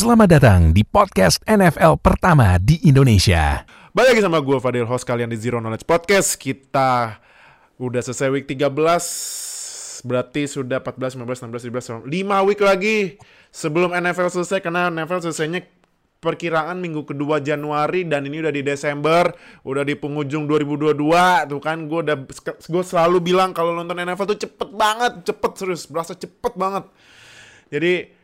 Selamat datang di podcast NFL pertama di Indonesia. Balik lagi sama gue Fadil, host kalian di Zero Knowledge Podcast. Kita udah selesai week 13, berarti sudah 14, 15, 16, 17, 5 week lagi sebelum NFL selesai. Karena NFL selesainya perkiraan minggu kedua Januari dan ini udah di Desember, udah di penghujung 2022. Tuh kan gue udah gue selalu bilang kalau nonton NFL tuh cepet banget, cepet serius, berasa cepet banget. Jadi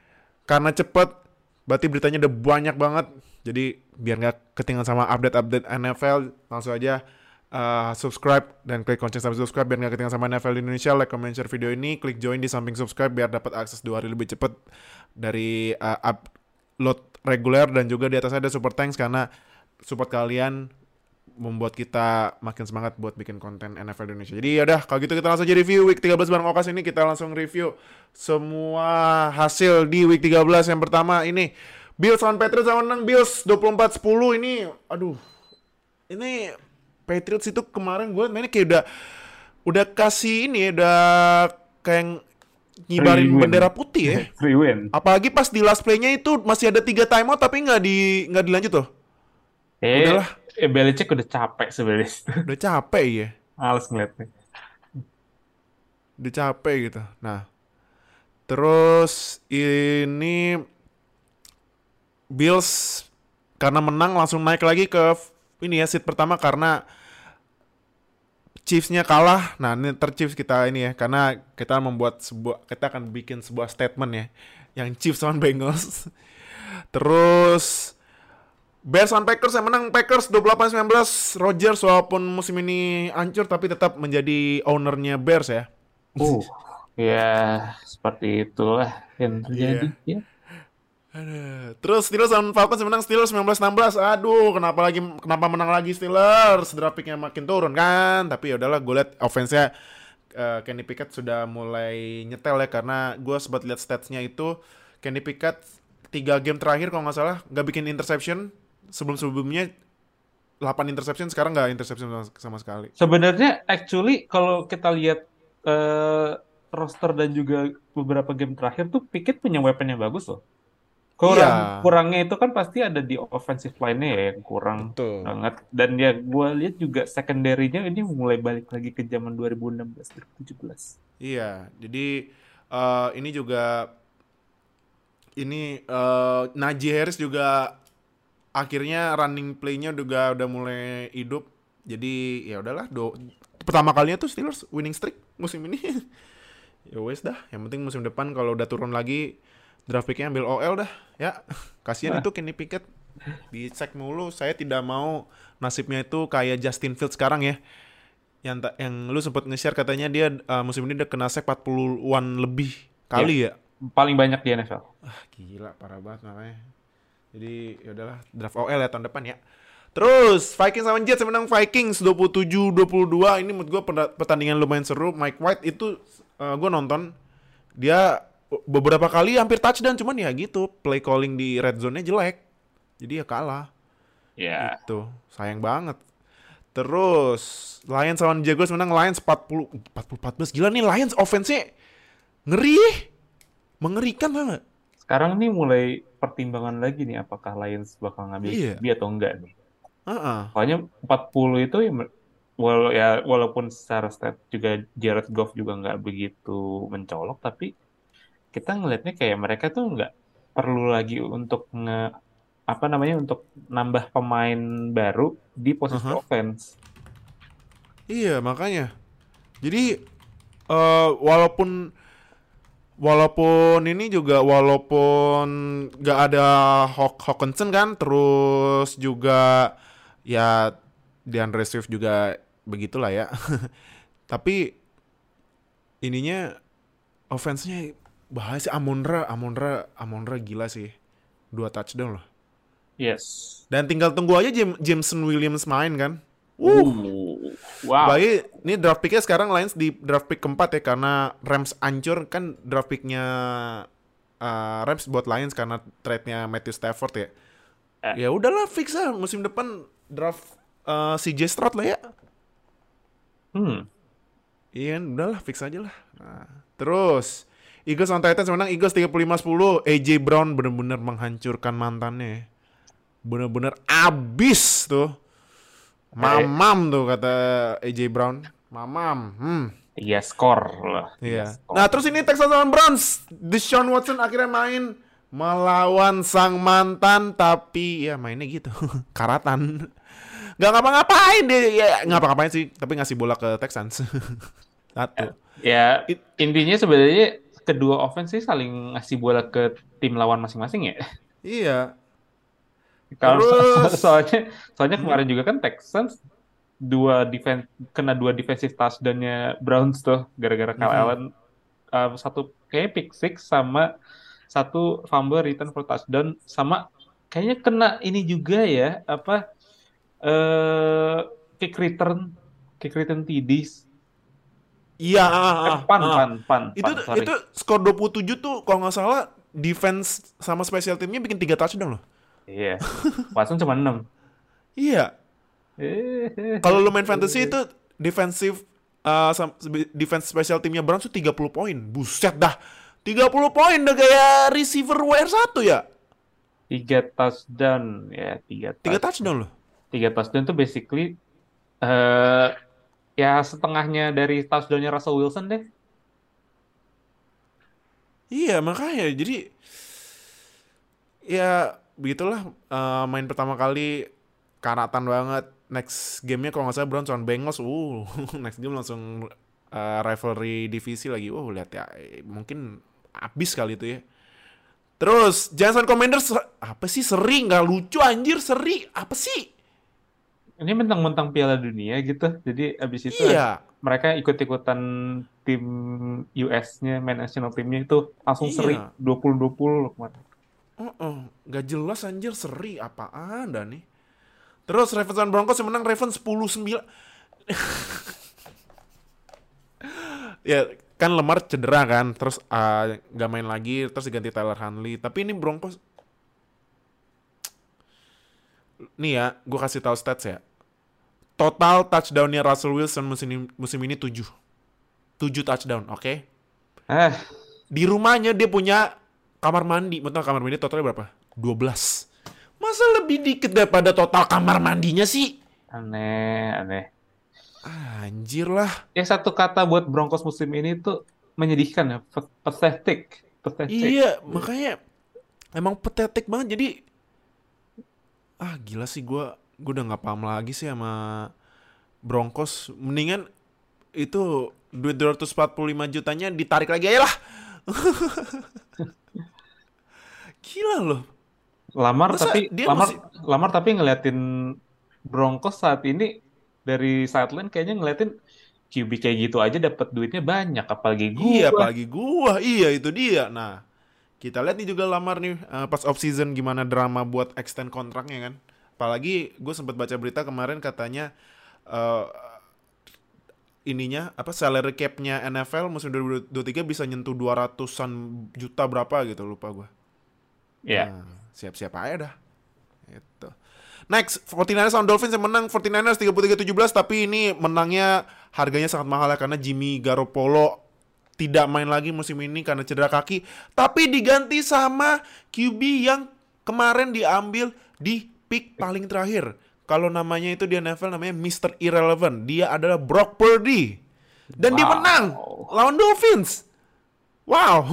karena cepet berarti beritanya udah banyak banget. Jadi biar nggak ketinggalan sama update-update NFL, langsung aja uh, subscribe dan klik kunci sampai subscribe biar nggak ketinggalan sama NFL di Indonesia. Like, comment, share video ini, klik join di samping subscribe biar dapat akses dua hari lebih cepat dari uh, upload reguler dan juga di atas ada super thanks karena support kalian membuat kita makin semangat buat bikin konten NFL Indonesia. Jadi yaudah, kalau gitu kita langsung aja review week 13 bareng Okas ini kita langsung review semua hasil di week 13 yang pertama ini Bills lawan Patriots sama menang Bills 24-10 ini aduh ini Patriots itu kemarin gue mainnya kayak udah udah kasih ini ya, udah kayak ngibarin bendera putih ya. Free win. Apalagi pas di last play-nya itu masih ada tiga timeout tapi nggak di nggak dilanjut tuh. Eh, Udahlah eh, Belichick udah capek sebenarnya. Udah capek ya. Males ngeliatnya. Udah capek gitu. Nah, terus ini Bills karena menang langsung naik lagi ke ini ya seat pertama karena Chiefs-nya kalah. Nah, ini ter Chiefs kita ini ya karena kita membuat sebuah kita akan bikin sebuah statement ya yang Chiefs lawan Bengals. Terus Bears on Packers yang menang Packers 28-19 Rodgers walaupun musim ini hancur tapi tetap menjadi ownernya Bears ya. Uh, ya seperti itulah yang terjadi yeah. ya. Terus Steelers on Falcons menang Steelers 19-16. Aduh, kenapa lagi kenapa menang lagi Steelers? Draft makin turun kan. Tapi ya udahlah gue liat offense-nya uh, Kenny Pickett sudah mulai nyetel ya karena gue sempat lihat statsnya itu Kenny Pickett tiga game terakhir kalau nggak salah nggak bikin interception sebelum-sebelumnya 8 interception sekarang nggak interception sama, sama sekali. Sebenarnya actually kalau kita lihat uh, roster dan juga beberapa game terakhir tuh Pickett punya weapon yang bagus loh. Kurang iya. kurangnya itu kan pasti ada di offensive line-nya ya yang kurang Betul. banget. Dan ya gue lihat juga secondary-nya ini mulai balik lagi ke zaman 2016 2017. Iya, jadi uh, ini juga ini uh, Najee Harris juga akhirnya running play-nya juga udah mulai hidup. Jadi ya udahlah, do pertama kalinya tuh Steelers winning streak musim ini. ya wes dah, yang penting musim depan kalau udah turun lagi draft pick-nya ambil OL dah, ya. Kasihan nah. itu Kenny Pickett dicek mulu. Saya tidak mau nasibnya itu kayak Justin Fields sekarang ya. Yang yang lu sempat nge-share katanya dia uh, musim ini udah kena sack 40-an lebih kali ya. ya. Paling banyak di NFL. Ah, gila parah banget namanya. Jadi ya udahlah draft OL ya tahun depan ya. Terus Vikings sama Jets menang Vikings 27-22. Ini menurut gue pertandingan lumayan seru. Mike White itu uh, eh, gue nonton dia beberapa kali hampir touchdown cuman ya gitu play calling di red zone-nya jelek. Jadi ya kalah. Iya. Yeah. Itu sayang banget. Terus Lions sama Jaguars menang Lions 40 40 14. Gila nih Lions offense-nya ngeri. Mengerikan banget. Sekarang nih mulai pertimbangan lagi nih apakah Lions bakal ngambil iya. QB atau enggak nih. Uh-uh. Soalnya 40 itu ya, wala ya walaupun secara stat juga Jared Goff juga nggak begitu mencolok tapi kita ngelihatnya kayak mereka tuh nggak perlu lagi untuk nge apa namanya untuk nambah pemain baru di posisi uh-huh. offense. Iya makanya. Jadi uh, walaupun walaupun ini juga walaupun gak ada Hawk Hawkinson kan terus juga ya DeAndre Swift juga begitulah ya. Tapi ininya offense-nya bahaya sih. Amonra Amonra Amonra gila sih. Dua touchdown loh. Yes. Dan tinggal tunggu aja Jameson Williams main kan Uh. Wow. Bagi ini draft picknya sekarang Lions di draft pick keempat ya karena Rams ancur kan draft picknya uh, Rams buat Lions karena trade-nya Matthew Stafford ya. Eh. Ya udahlah fix lah musim depan draft uh, si J Stroud lah ya. Hmm. Iya, udahlah fix aja lah. Nah, terus Eagles on Titans menang Eagles 35-10. AJ Brown bener-bener menghancurkan mantannya. Bener-bener abis tuh. Mamam tuh kata AJ Brown. Mamam. Hmm. Iya skor lah. Iya. Nah terus ini Texas lawan Browns. Deshaun Watson akhirnya main melawan sang mantan tapi ya mainnya gitu karatan nggak ngapa-ngapain dia ya ngapa-ngapain sih tapi ngasih bola ke Texans satu ya It, intinya sebenarnya kedua offense sih saling ngasih bola ke tim lawan masing-masing ya iya kalau Terus... soalnya soalnya kemarin juga kan Texans dua defense kena dua defensive touchdownnya Browns tuh gara-gara Kyle mm -hmm. Allen uh, satu kayak pick six sama satu fumble return for touchdown sama kayaknya kena ini juga ya apa eh uh, kick return kick return TDs Iya, ah, ah, eh, pan, ah. pan, pan, Itu pan, itu skor 27 tuh kalau nggak salah defense sama special teamnya bikin tiga touchdown loh. Iya. Watson cuma 6. iya. kalau lu main fantasy itu defensive uh, defense special teamnya Browns tuh 30 poin. Buset dah. 30 poin udah kayak receiver WR1 ya? 3 touchdown ya, 3 touchdown. 3 touchdown loh. 3 touchdown tuh basically uh, ya setengahnya dari touchdownnya Russell Wilson deh. Iya, makanya jadi ya begitulah uh, main pertama kali karatan banget. Next gamenya kalau nggak salah Browns on Bengals, uh next game langsung uh, rivalry divisi lagi. Wow, lihat ya, mungkin abis kali itu ya. Terus Johnson Commanders apa sih seri nggak lucu anjir seri apa sih? Ini mentang-mentang Piala Dunia gitu. Jadi abis itu iya. mereka ikut-ikutan tim US-nya, main national timnya itu langsung iya. seri 20-20 kemarin. Uh -uh. Gak jelas anjir seri apaan dah nih. Terus Ravens dan Broncos yang menang Ravens 10-9. ya kan Lemar cedera kan, terus uh, gak main lagi, terus diganti Tyler Huntley. Tapi ini Broncos nih ya, gue kasih tahu stats ya. Total touchdownnya Russell Wilson musim ini, musim ini 7. 7 touchdown, oke? Okay? Eh. Di rumahnya dia punya kamar mandi. Betul kamar mandi totalnya berapa? 12. Masa lebih dikit daripada total kamar mandinya sih? Aneh, aneh. Anjir lah. Ya satu kata buat Broncos musim ini tuh menyedihkan ya, pathetic. pathetic. Iya, makanya emang pathetic banget. Jadi ah gila sih gue gue udah nggak paham lagi sih sama Broncos. Mendingan itu duit 245 jutanya ditarik lagi aja lah. Gila loh. Lamar Masa tapi lamar masih... lamar tapi ngeliatin Broncos saat ini dari sideline kayaknya ngeliatin QB kayak gitu aja dapat duitnya banyak apalagi gua. Iya, apalagi gua. Iya, itu dia. Nah, kita lihat nih juga lamar nih uh, pas off season gimana drama buat extend kontraknya kan. Apalagi gue sempat baca berita kemarin katanya uh, ininya apa salary cap-nya NFL musim 2023 bisa nyentuh 200-an juta berapa gitu lupa gue. Iya. Yeah. Nah, siap-siap aja dah. Itu. Next, 49ers on Dolphins yang menang 49ers 33-17 tapi ini menangnya harganya sangat mahal ya karena Jimmy Garoppolo tidak main lagi musim ini karena cedera kaki tapi diganti sama QB yang kemarin diambil di pick paling terakhir. Kalau namanya itu di NFL namanya Mr. Irrelevant. Dia adalah Brock Purdy. Dan wow. dia menang lawan Dolphins. Wow.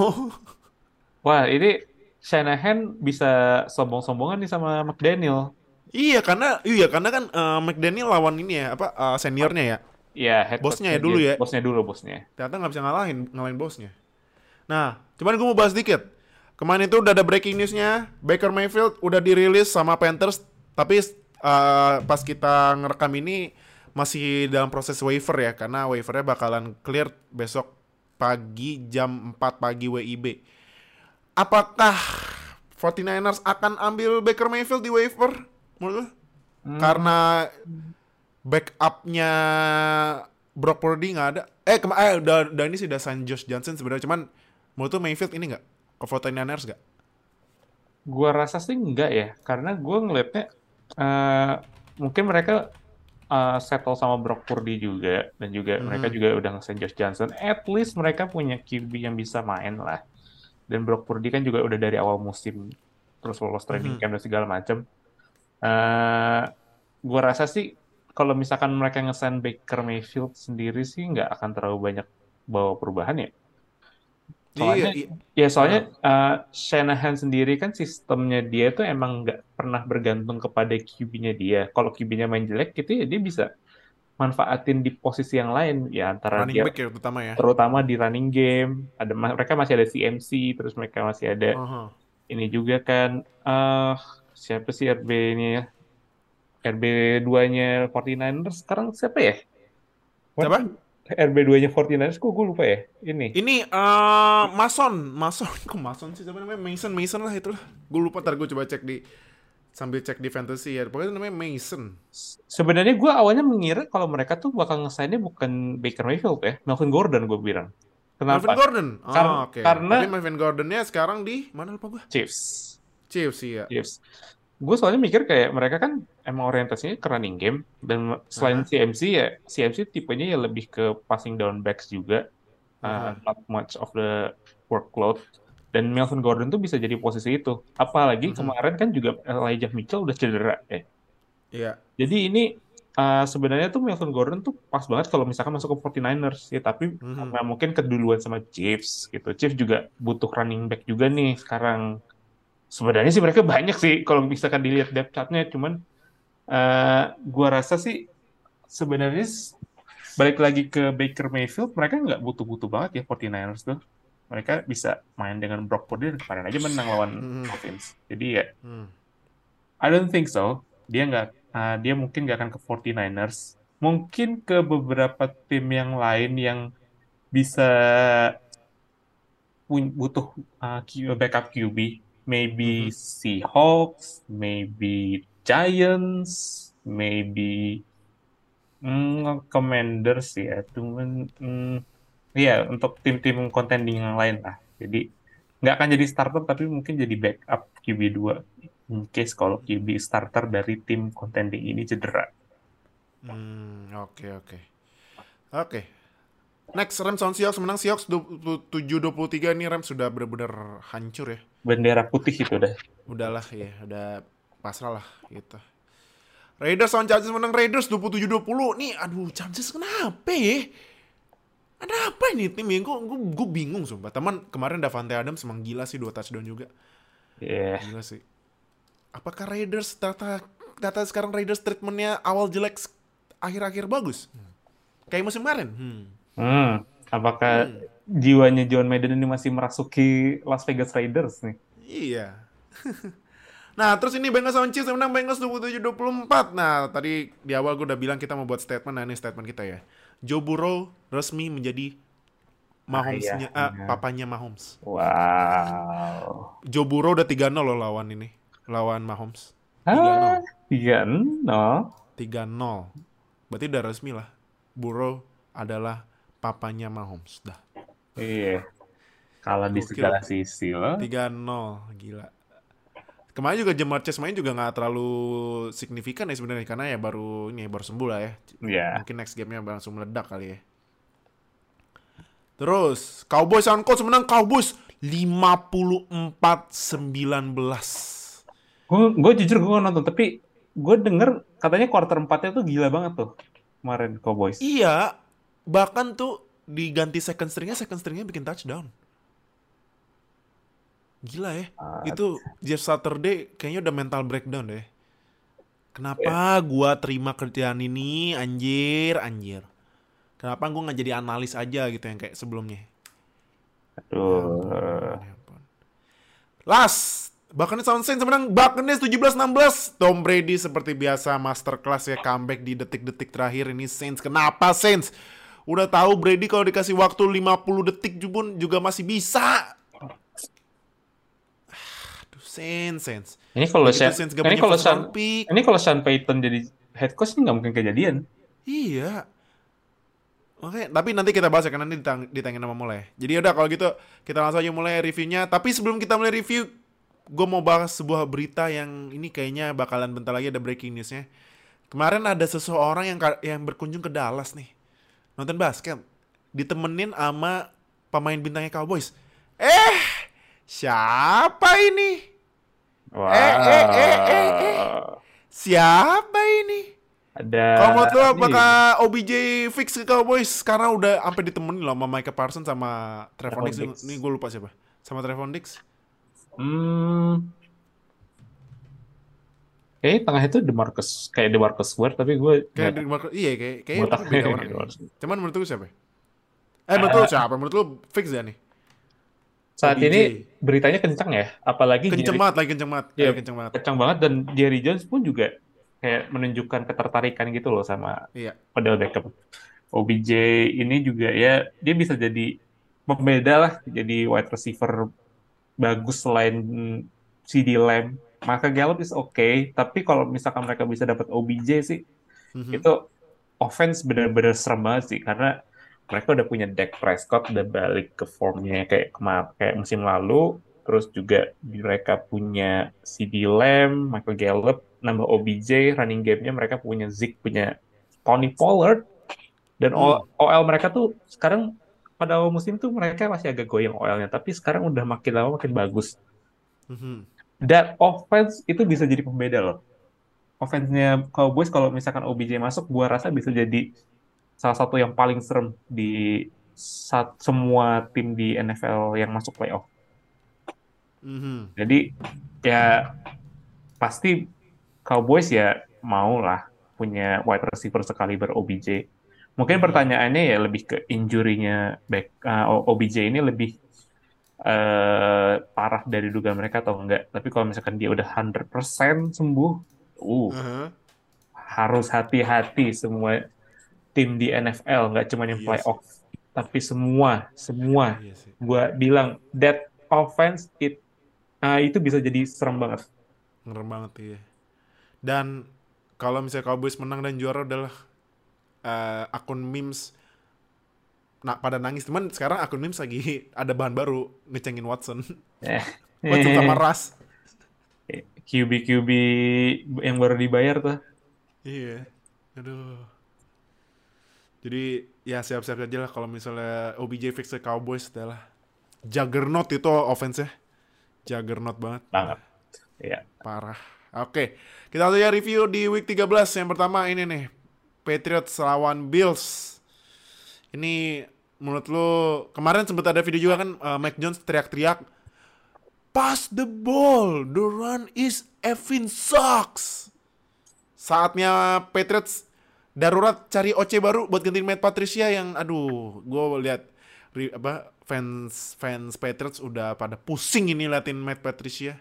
Wah, ini Shanahan bisa sombong-sombongan nih sama McDaniel. Iya karena iya karena kan uh, McDaniel lawan ini ya apa uh, seniornya ya. Iya, head bosnya ya dulu ya. Bosnya dulu bosnya. Ternyata nggak bisa ngalahin ngalahin bosnya. Nah, cuman gue mau bahas dikit. Kemarin itu udah ada breaking newsnya, Baker Mayfield udah dirilis sama Panthers, tapi uh, pas kita ngerekam ini masih dalam proses waiver ya, karena waivernya bakalan clear besok pagi jam 4 pagi WIB. Apakah 49ers akan ambil Baker Mayfield di waiver? menurut Hmm. Karena backupnya Brock Purdy nggak ada. Eh, kema eh udah, udah ini sih udah sign Josh Johnson sebenarnya. Cuman menurut tuh Mayfield ini nggak? Ke 49ers nggak? Gua rasa sih enggak ya. Karena gue ngeliatnya uh, mungkin mereka uh, settle sama Brock Purdy juga dan juga hmm. mereka juga udah ngesign Josh Johnson. At least mereka punya QB yang bisa main lah. Dan Brock Purdy kan juga udah dari awal musim terus lolos training Mhm. camp dan segala macam. Eh, gua rasa sih kalau misalkan mereka ngesign Baker Mayfield sendiri sih nggak akan terlalu banyak bawa perubahan ya. Soalnya, Iya, iya. ya soalnya eh, Shanahan sendiri kan sistemnya dia tuh emang nggak pernah bergantung kepada QB-nya dia. Kalau QB-nya main jelek gitu ya dia bisa manfaatin di posisi yang lain ya antara running dia back ya terutama ya. terutama di running game ada mereka masih ada CMC terus mereka masih ada Aha. ini juga kan eh siapa sih RB ini ya RB 2-nya 49ers sekarang siapa ya? Siapa? RB 2-nya 49ers kok gue lupa ya ini Ini eh Mason, Mason, kok Mason sih siapa namanya? Mason, Mason lah itulah. Gue lupa, ntar gue coba cek di sambil cek di fantasy ya. Pokoknya namanya Mason. sebenarnya gue awalnya mengira kalau mereka tuh bakal ngesainnya bukan Baker Mayfield ya Melvin Gordon gue bilang Melvin kenapa Gordon. Oh, Kar- oke. karena- Tapi Melvin Gordonnya sekarang di mana lupa gue? Chiefs Chiefs iya. Chiefs gue soalnya mikir kayak mereka kan emang orientasinya ke running game dan selain Aha. CMC ya CMC tipenya ya lebih ke passing down backs juga uh, not much of the workload dan Melvin Gordon tuh bisa jadi posisi itu apalagi Mhm. kemarin kan juga Elijah Mitchell udah cedera ya Iya. jadi ini uh, sebenarnya tuh Melvin Gordon tuh pas banget kalau misalkan masuk ke 49ers ya tapi Mhm. karena mungkin keduluan sama Chiefs gitu Chiefs juga butuh running back juga nih sekarang sebenarnya sih mereka banyak sih kalau misalkan dilihat depth chart-nya cuman eh gua rasa sih sebenarnya balik lagi ke Baker Mayfield mereka nggak butuh-butuh banget ya 49ers tuh mereka bisa main dengan Brock Purdy dan kemarin aja menang lawan. Dolphins jadi ya Hmm. I don't think so dia nggak ah, dia mungkin nggak akan ke 49ers mungkin ke beberapa tim yang lain yang bisa butuh uh, backup QB. Maybe Mhm. Seahawks, maybe Giants, maybe mm, Commanders ya. Cuman mm, ya untuk tim-tim contending yang lain lah. Jadi nggak akan jadi starter tapi mungkin jadi backup QB 2 in case kalau QB starter dari tim contending ini cedera. Hmm, oke oke. Oke. Next Rams lawan Seahawks menang Seahawks 7-23 ini Rams sudah benar-benar hancur ya. Bendera putih itu udah. Udahlah ya, udah pasrah lah gitu. Raiders lawan Chargers menang Raiders 27-20. Nih aduh Chargers kenapa ya? Ada apa ini tim yang gue, gue, gue bingung sumpah. Teman kemarin Davante Adams emang gila sih dua touchdown juga. Ya, Gila sih. Apakah Raiders data data sekarang Raiders treatmentnya awal jelek akhir-akhir bagus? Kayak musim kemarin. Hmm. Hmm, apakah jiwanya John Madden ini masih merasuki Las Vegas Raiders nih? Iya. nah, terus ini Bengals lawan Chiefs menang Bengals 27-24. Nah, tadi di awal gue udah bilang kita mau buat statement. Nah, ini statement kita ya. Joe Burrow resmi menjadi Mahomes-nya, ah, Ayahnya. papanya Mahomes. Wow. Joe Burrow udah 3-0 loh lawan ini. Lawan Mahomes. Ah, tiga nol. 3-0. Berarti udah resmi lah. Burrow adalah papanya Mahomes. Dah. Iya. Kalah di segala sisi loh. 3-0. Gila. Kemarin juga Jamar Chase main juga nggak terlalu signifikan ya sebenarnya karena ya baru ini baru sembuh lah ya. Ya. Mungkin next game-nya langsung meledak kali ya. Terus Cowboys lawan Colts menang Cowboys 54-19. Gue gue jujur gue nonton tapi gue denger katanya quarter 4-nya tuh gila banget tuh kemarin Cowboys. Iya, bahkan tuh diganti second stringnya second stringnya bikin touchdown. Gila ya. Ah, Itu Jeff Saturday kayaknya udah mental breakdown deh. Kenapa gua terima kerjaan ini anjir anjir. Kenapa gua nggak jadi analis aja gitu yang kayak sebelumnya. Aduh. Ya ampun. Last, Buccaneers lawan Saints menang Buccaneers 17-16. Tom Brady seperti biasa masterclass ya comeback di detik-detik terakhir ini Saints. Kenapa Saints? Udah tahu Brady kalau dikasih waktu 50 detik pun juga masih bisa. Saints, Saints. Ini kalau Sean, Saints ini kalau Sean, ini kalau Sean Payton jadi head coach ini nggak mungkin kejadian. Iya. Oke, tapi nanti kita bahas ya karena ini ditang ditangin sama mulai. Jadi udah kalau gitu kita langsung aja mulai reviewnya. Tapi sebelum kita mulai review, gue mau bahas sebuah berita yang ini kayaknya bakalan bentar lagi ada breaking newsnya. Kemarin ada seseorang yang yang berkunjung ke Dallas nih, nonton basket, ditemenin sama pemain bintangnya Cowboys. Eh, Siapa ini? Wah. Eh, eh, eh, eh, eh. Siapa ini? Ada. Kalau menurut lo apakah OBJ fix ke Cowboys karena udah sampai ditemenin loh sama Micah Parsons sama Trevon Diggs. Ini gue lupa siapa. Sama Trevon Diggs. Hmm. Kayaknya tengah itu DeMarcus kayak DeMarcus Ware tapi gue Kayak nggak di Marco, iya kayak kayak beda orang. Cuman menurut lu siapa? Eh menurut lu siapa? Menurut lu fix ya nih? Saat OBJ. ini beritanya kencang ya, apalagi Kenceng banget lagi kenceng banget. Lagi kenceng banget. kencang banget dan Jerry Jones pun juga kayak menunjukkan ketertarikan gitu loh sama Iya. Odell Beckham. OBJ ini juga ya dia bisa jadi pembeda lah, jadi wide receiver bagus selain CD Lamb. Maka Gallup is okay, tapi kalau misalkan mereka bisa dapat OBJ sih, Mhm. itu offense benar-benar serem banget sih karena mereka udah punya Dak Prescott udah balik ke formnya kayak kema- kayak musim lalu terus juga mereka punya CD Lamb, Michael Gallup, nambah OBJ, running game-nya mereka punya Zeke, punya Tony Pollard dan O- OL mereka tuh sekarang pada awal musim tuh mereka masih agak goyang OL-nya tapi sekarang udah makin lama makin bagus. Mhm. Dan offense itu bisa jadi pembeda loh. Offense-nya Cowboys kalau misalkan OBJ masuk, gua rasa bisa jadi salah satu yang paling serem di saat semua tim di NFL yang masuk playoff. Mhm. Jadi ya pasti Cowboys ya mau lah punya wide receiver sekaliber OBJ. Mungkin pertanyaannya ya lebih ke injury-nya back uh, OBJ ini lebih eh, parah dari dugaan mereka atau enggak. Tapi kalau misalkan dia udah 100% sembuh, uh, Aha. harus hati-hati semua tim di NFL, nggak cuma yang Iya playoff, tapi semua, semua. Iya sih. Gua bilang that offense it nah, itu bisa jadi serem banget. Ngerem banget iya. Dan kalau misalnya Cowboys menang dan juara adalah eh, akun memes nah pada nangis cuman sekarang akun memes lagi ada bahan baru ngecengin Watson Eh, Watson sama Russ QB QB yang baru dibayar tuh. iya aduh jadi ya siap-siap aja lah kalau misalnya OBJ fix ke Cowboys adalah juggernaut itu offense-nya juggernaut banget Banget. Iya. Parah. Oke, kita langsung ya review di week 13. Yang pertama ini nih, Patriots lawan Bills. Ini menurut lu kemarin sempat ada video juga kan uh, Mac Jones teriak-teriak Pass the ball, the run is effing sucks. Saatnya Patriots darurat cari OC baru buat gantiin Matt Patricia yang aduh, gue lihat apa fans fans Patriots udah pada pusing ini liatin Matt Patricia.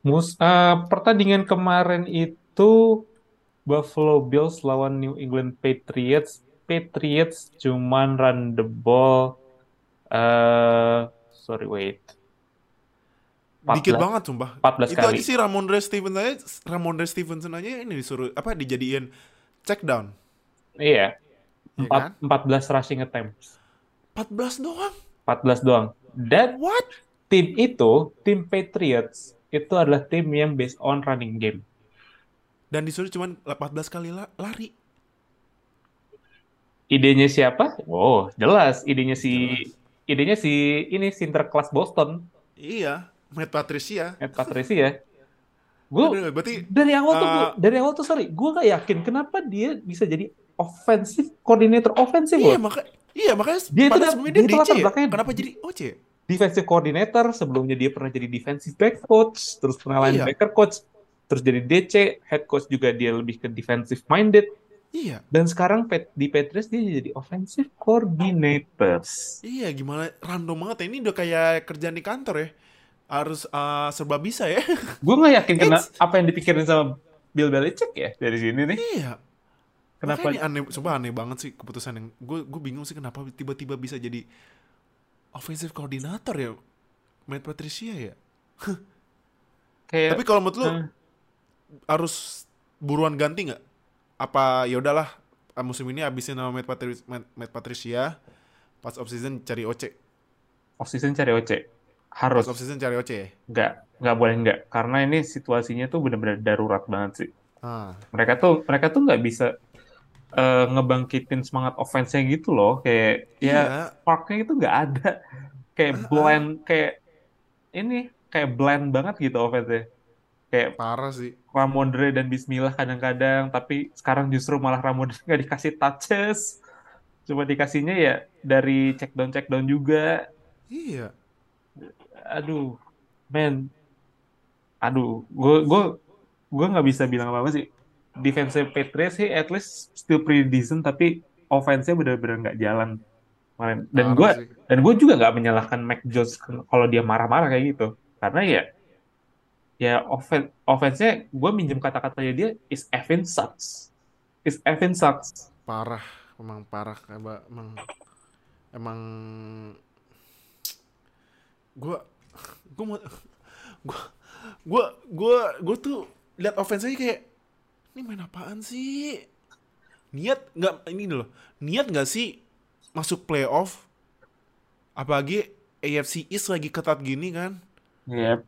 Mus eh, pertandingan kemarin itu Buffalo Bills lawan New England Patriots. Patriots cuman run the ball eh sorry wait. Dikit 14 banget sumpah. 14 Itu kali. aja sih Ramondre Stevenson aja, Ramondre Stevenson aja ini disuruh apa dijadiin check down. Iya. Iya Empat- 14 rushing attempts. 14 doang. 14 doang. Dan What? tim itu, tim Patriots, itu adalah tim yang based on running game. Dan disuruh cuman 14 kali la- lari. Idenya siapa? Oh, jelas. Idenya si idenya si ini Sinterklas Boston, Iya, Matt Patricia. Matt Patricia. Gue berarti dari awal tuh Uh, gua- dari awal tuh sorry, gue gak yakin kenapa dia bisa jadi offensive coordinator offensive iya loh. maka iya makanya Dia itu kan- dia dia DC latar ya. belakangnya- Kenapa jadi OC? Defensive coordinator, sebelumnya dia pernah jadi defensive back coach, terus pernah Iya. linebacker coach, terus jadi DC, head coach juga dia lebih ke defensive minded, Iya. dan sekarang di Patriots dia jadi offensive coordinators. Iya, gimana random banget ya. Ini udah kayak kerjaan di kantor ya. Harus uh, serba bisa ya. Gue nggak yakin kena It's- apa yang dipikirin sama Bill Belichick ya dari sini nih. iya. Kenapa? Makanya ini aneh, sumpah aneh banget sih keputusan yang gue gue bingung sih kenapa tiba-tiba bisa jadi offensive coordinator ya Matt Patricia ya. Kayak Tapi kalau menurut lu eh, harus buruan ganti nggak? Apa ya udahlah ah, musim ini abisin sama Matt, Patri- Matt, Matt Patricia pas off season cari OC. off-season cari OC. Pas Harus. off season cari OC ya. Nggak, nggak boleh nggak. Karena ini situasinya tuh benar-benar darurat banget sih. Ah, Mereka tuh mereka tuh nggak bisa eh, ngebangkitin semangat offense-nya gitu loh. Kayak ya iya. spark-nya itu nggak ada. kayak bland kayak ini kayak bland banget gitu offense kayak Parah sih. Ramondre dan Bismillah kadang-kadang tapi sekarang justru malah Ramondre nggak dikasih touches cuma dikasihnya ya dari check down check down juga Iya. Aduh man aduh gue gue gue nggak bisa bilang apa apa sih. Defense Patriots sih at least still pretty decent tapi offense-nya benar-benar nggak jalan kemarin. Dan gue dan gue juga nggak menyalahkan Mac Jones kalau dia marah-marah kayak gitu. Karena ya ya offen offense-nya gue minjem kata-katanya dia is Evan sucks. Is Evan sucks. Parah. Emang parah. Emang, emang gue gue mau gue gue gue gue tuh lihat offense-nya kayak ini main apaan sih? Niat nggak ini loh niat nggak sih masuk playoff? Apalagi AFC East lagi ketat gini kan? Yep.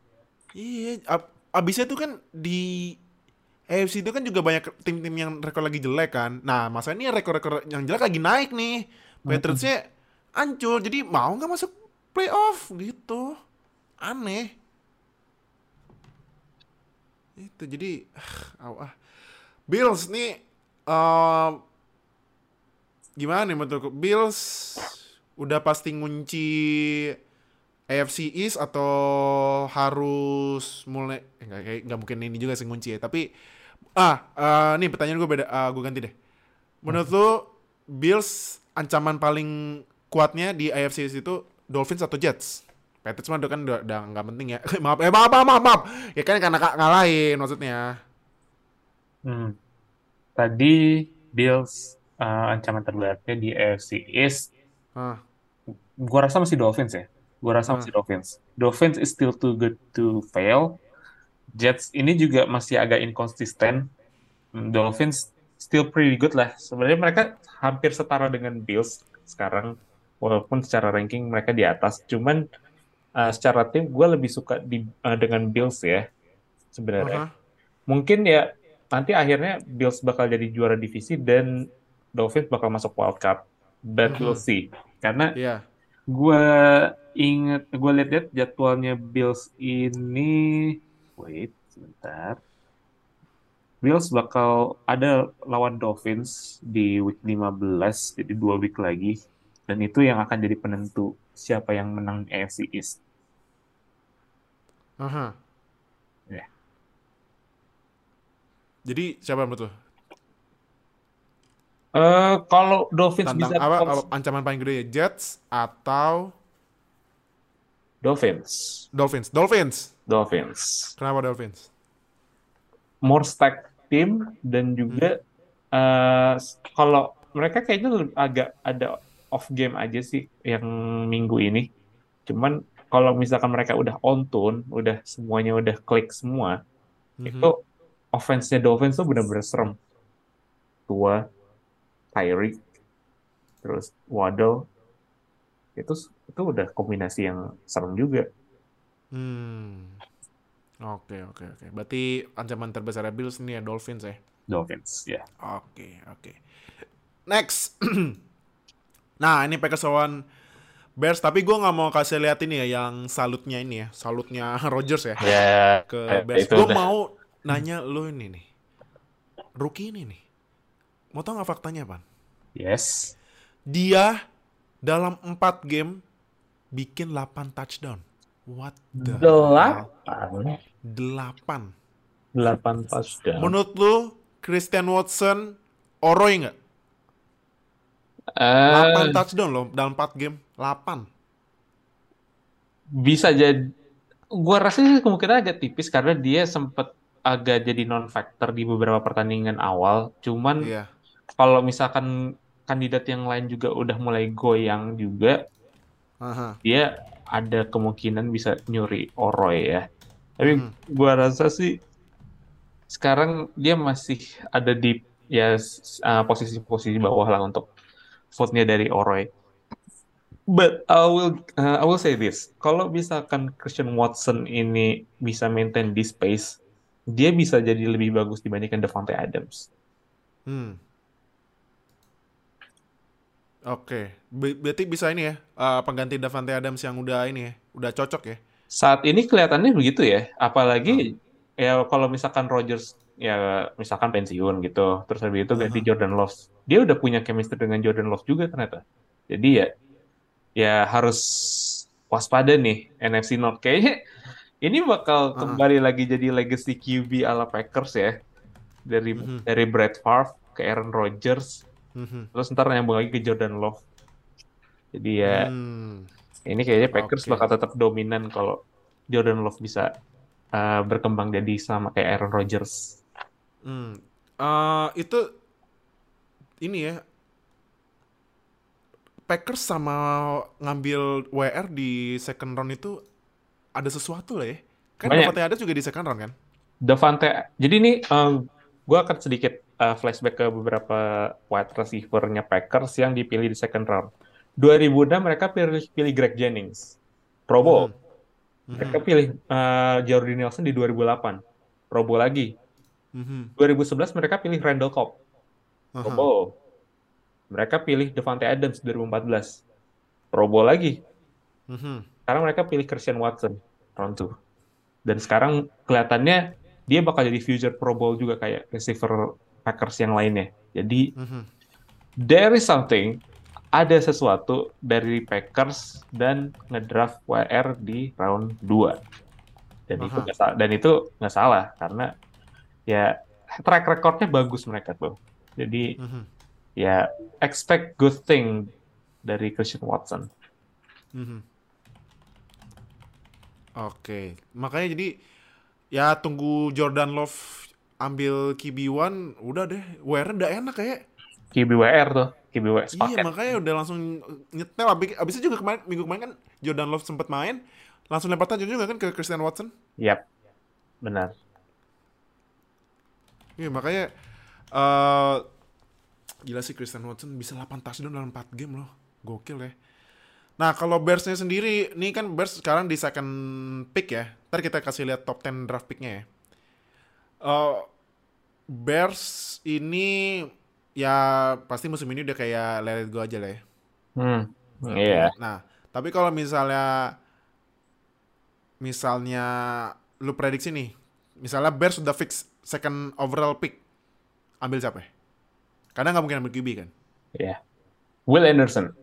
iya ab- abisnya tuh kan di AFC itu kan juga banyak tim-tim yang rekor lagi jelek kan? Nah masa ini rekor-rekor yang jelek lagi naik nih? Patriotsnya hancur jadi mau nggak masuk playoff gitu. Aneh. Itu jadi ah, ah. Bills nih eh, gimana nih menurut Bills udah pasti ngunci AFC East atau harus mulai eh, nggak kayak nggak mungkin ini juga sih ngunci ya tapi ah eh, nih pertanyaan gue beda ah, gue ganti deh. Menurut lu Bills ancaman paling kuatnya di AFC East itu Dolphins atau Jets Patriots mah kan udah, udah nggak penting ya maaf eh maaf maaf maaf, maaf. ya kan karena ka- ngalahin maksudnya Hmm. Tadi Bills eh, ancaman terberatnya di AFC East ah gua rasa masih Dolphins ya. Gua rasa Hmm. masih Dolphins. Dolphins is still too good to fail. Jets ini juga masih agak inkonsisten. Hmm, Dolphins still pretty good lah. Sebenarnya mereka hampir setara dengan Bills sekarang, walaupun secara ranking mereka di atas. Cuman uh, secara tim gue lebih suka di, uh, dengan Bills ya sebenarnya. Mungkin ya nanti akhirnya Bills bakal jadi juara divisi dan Dolphins bakal masuk wild card. But we'll Mhm. see. Karena Iya gue inget, gue lihat-lihat jadwalnya Bills ini, wait, sebentar. Bills bakal ada lawan Dolphins di week 15, jadi dua week lagi. Dan itu yang akan jadi penentu siapa yang menang AFC East. aha. Ya. jadi siapa menurut lu? Eh, kalau Dolphins tantang bisa apa, apa ancaman paling gede ya Jets atau Dolphins, Dolphins Dolphins Dolphins, kenapa Dolphins more stacked team dan juga eh, kalau mereka kayaknya agak ada off game aja sih yang minggu ini. Cuman kalau misalkan mereka udah on tune, udah semuanya udah klik semua, Mhm. itu offense-nya Dolphins tuh bener-bener serem. Tua, Tyreek, terus Waddle, itu itu udah kombinasi yang serem juga. Hmm. Oke, oke, oke. Berarti ancaman terbesar Bills ini ya Dolphins ya. Dolphins, ya. Oke, oke. Next. nah, ini Packers lawan Bears, tapi gue nggak mau kasih lihat ini ya yang salutnya ini ya, salutnya Rodgers ya Ya, ke eh, Bears. Gue mau nanya lu ini nih, rookie ini nih, mau tau nggak faktanya pan? Yes. Dia dalam 4 game bikin 8 touchdown. What the hell? Delapan. 8. Delapan touchdown. Menurut lu Christian Watson oroi nggak? Eh, 8 touchdown loh dalam 4 game. 8. bisa jadi gua rasa sih kemungkinan agak tipis karena dia sempat agak jadi non factor di beberapa pertandingan awal cuman Iya. kalau misalkan kandidat yang lain juga udah mulai goyang juga Aha. dia ada kemungkinan bisa nyuri Oroy ya tapi Hmm. gua rasa sih sekarang dia masih ada di ya uh, posisi-posisi bawah lah untuk vote-nya dari Oroy But I will uh, I will say this, kalau misalkan Christian Watson ini bisa maintain this pace, dia bisa jadi lebih bagus dibandingkan Devontae Adams. Hmm. Oke, Ber- berarti bisa ini ya, uh, pengganti Davante Adams yang udah ini ya, udah cocok ya. Saat ini kelihatannya begitu ya. Apalagi ya kalau misalkan Rodgers ya misalkan pensiun gitu, terus habis itu ganti Jordan Love. Dia udah punya chemistry dengan Jordan Love juga ternyata. Jadi ya ya harus waspada nih NFC North kayaknya ini bakal kembali lagi jadi legacy QB ala Packers ya. Dari dari Brett Favre ke Aaron Rodgers, Mhm. terus ntar nyambung lagi ke Jordan Love. Jadi ya Hmm. ini kayaknya Packers Oke. bakal tetap dominan kalau Jordan Love bisa uh, berkembang jadi sama kayak Aaron Rodgers. Hmm. Uh, itu ini ya, Packers sama ngambil WR di second round itu ada sesuatu lah ya. Kan Banyak. Davante Adams juga di second round kan? Devante, jadi ini gue akan sedikit uh, flashback ke beberapa wide receiver-nya Packers yang dipilih di second round. 2006 mereka pilih, pilih Greg Jennings, Pro Bowl. Mereka pilih uh, Jordy Nelson di 2008, Pro Bowl lagi. Mhm. 2011 mereka pilih Randall Cobb, Pro. Bowl. Mereka pilih Devante Adams 2014, Pro Bowl lagi. Mhm. Sekarang mereka pilih Christian Watson, round 2. Dan sekarang kelihatannya dia bakal jadi future Pro Bowl juga kayak receiver Packers yang lainnya. Jadi Mhm. there is something, ada sesuatu dari Packers dan ngedraft WR di round 2. Dan itu Aha. nggak sa- dan itu nggak salah karena ya track recordnya bagus mereka tuh. Jadi Mhm. ya expect good thing dari Christian Watson. Mhm. Oke, makanya jadi ya tunggu Jordan Love ambil QB1, udah deh, WR udah enak kayak. KBWR tuh, KBWR Iya, sepaket. makanya udah langsung nyetel. Abis, abis itu juga kemarin, minggu kemarin kan Jordan Love sempat main, langsung lempar tajam juga kan ke Christian Watson. Yap, benar. Iya, makanya eh gila sih Christian Watson bisa 8 touchdown dalam 4 game loh. Gokil ya. Nah, kalau Bears-nya sendiri, nih kan Bears sekarang di second pick ya. Ntar kita kasih lihat top 10 draft pick-nya ya. Eh, Bears ini ya pasti musim ini udah kayak let it go aja lah ya. Hmm, iya. Nah, tapi kalau misalnya misalnya lu prediksi nih, misalnya Bears sudah fix second overall pick, ambil siapa? ya? Karena nggak mungkin ambil QB kan. Iya. Will Anderson.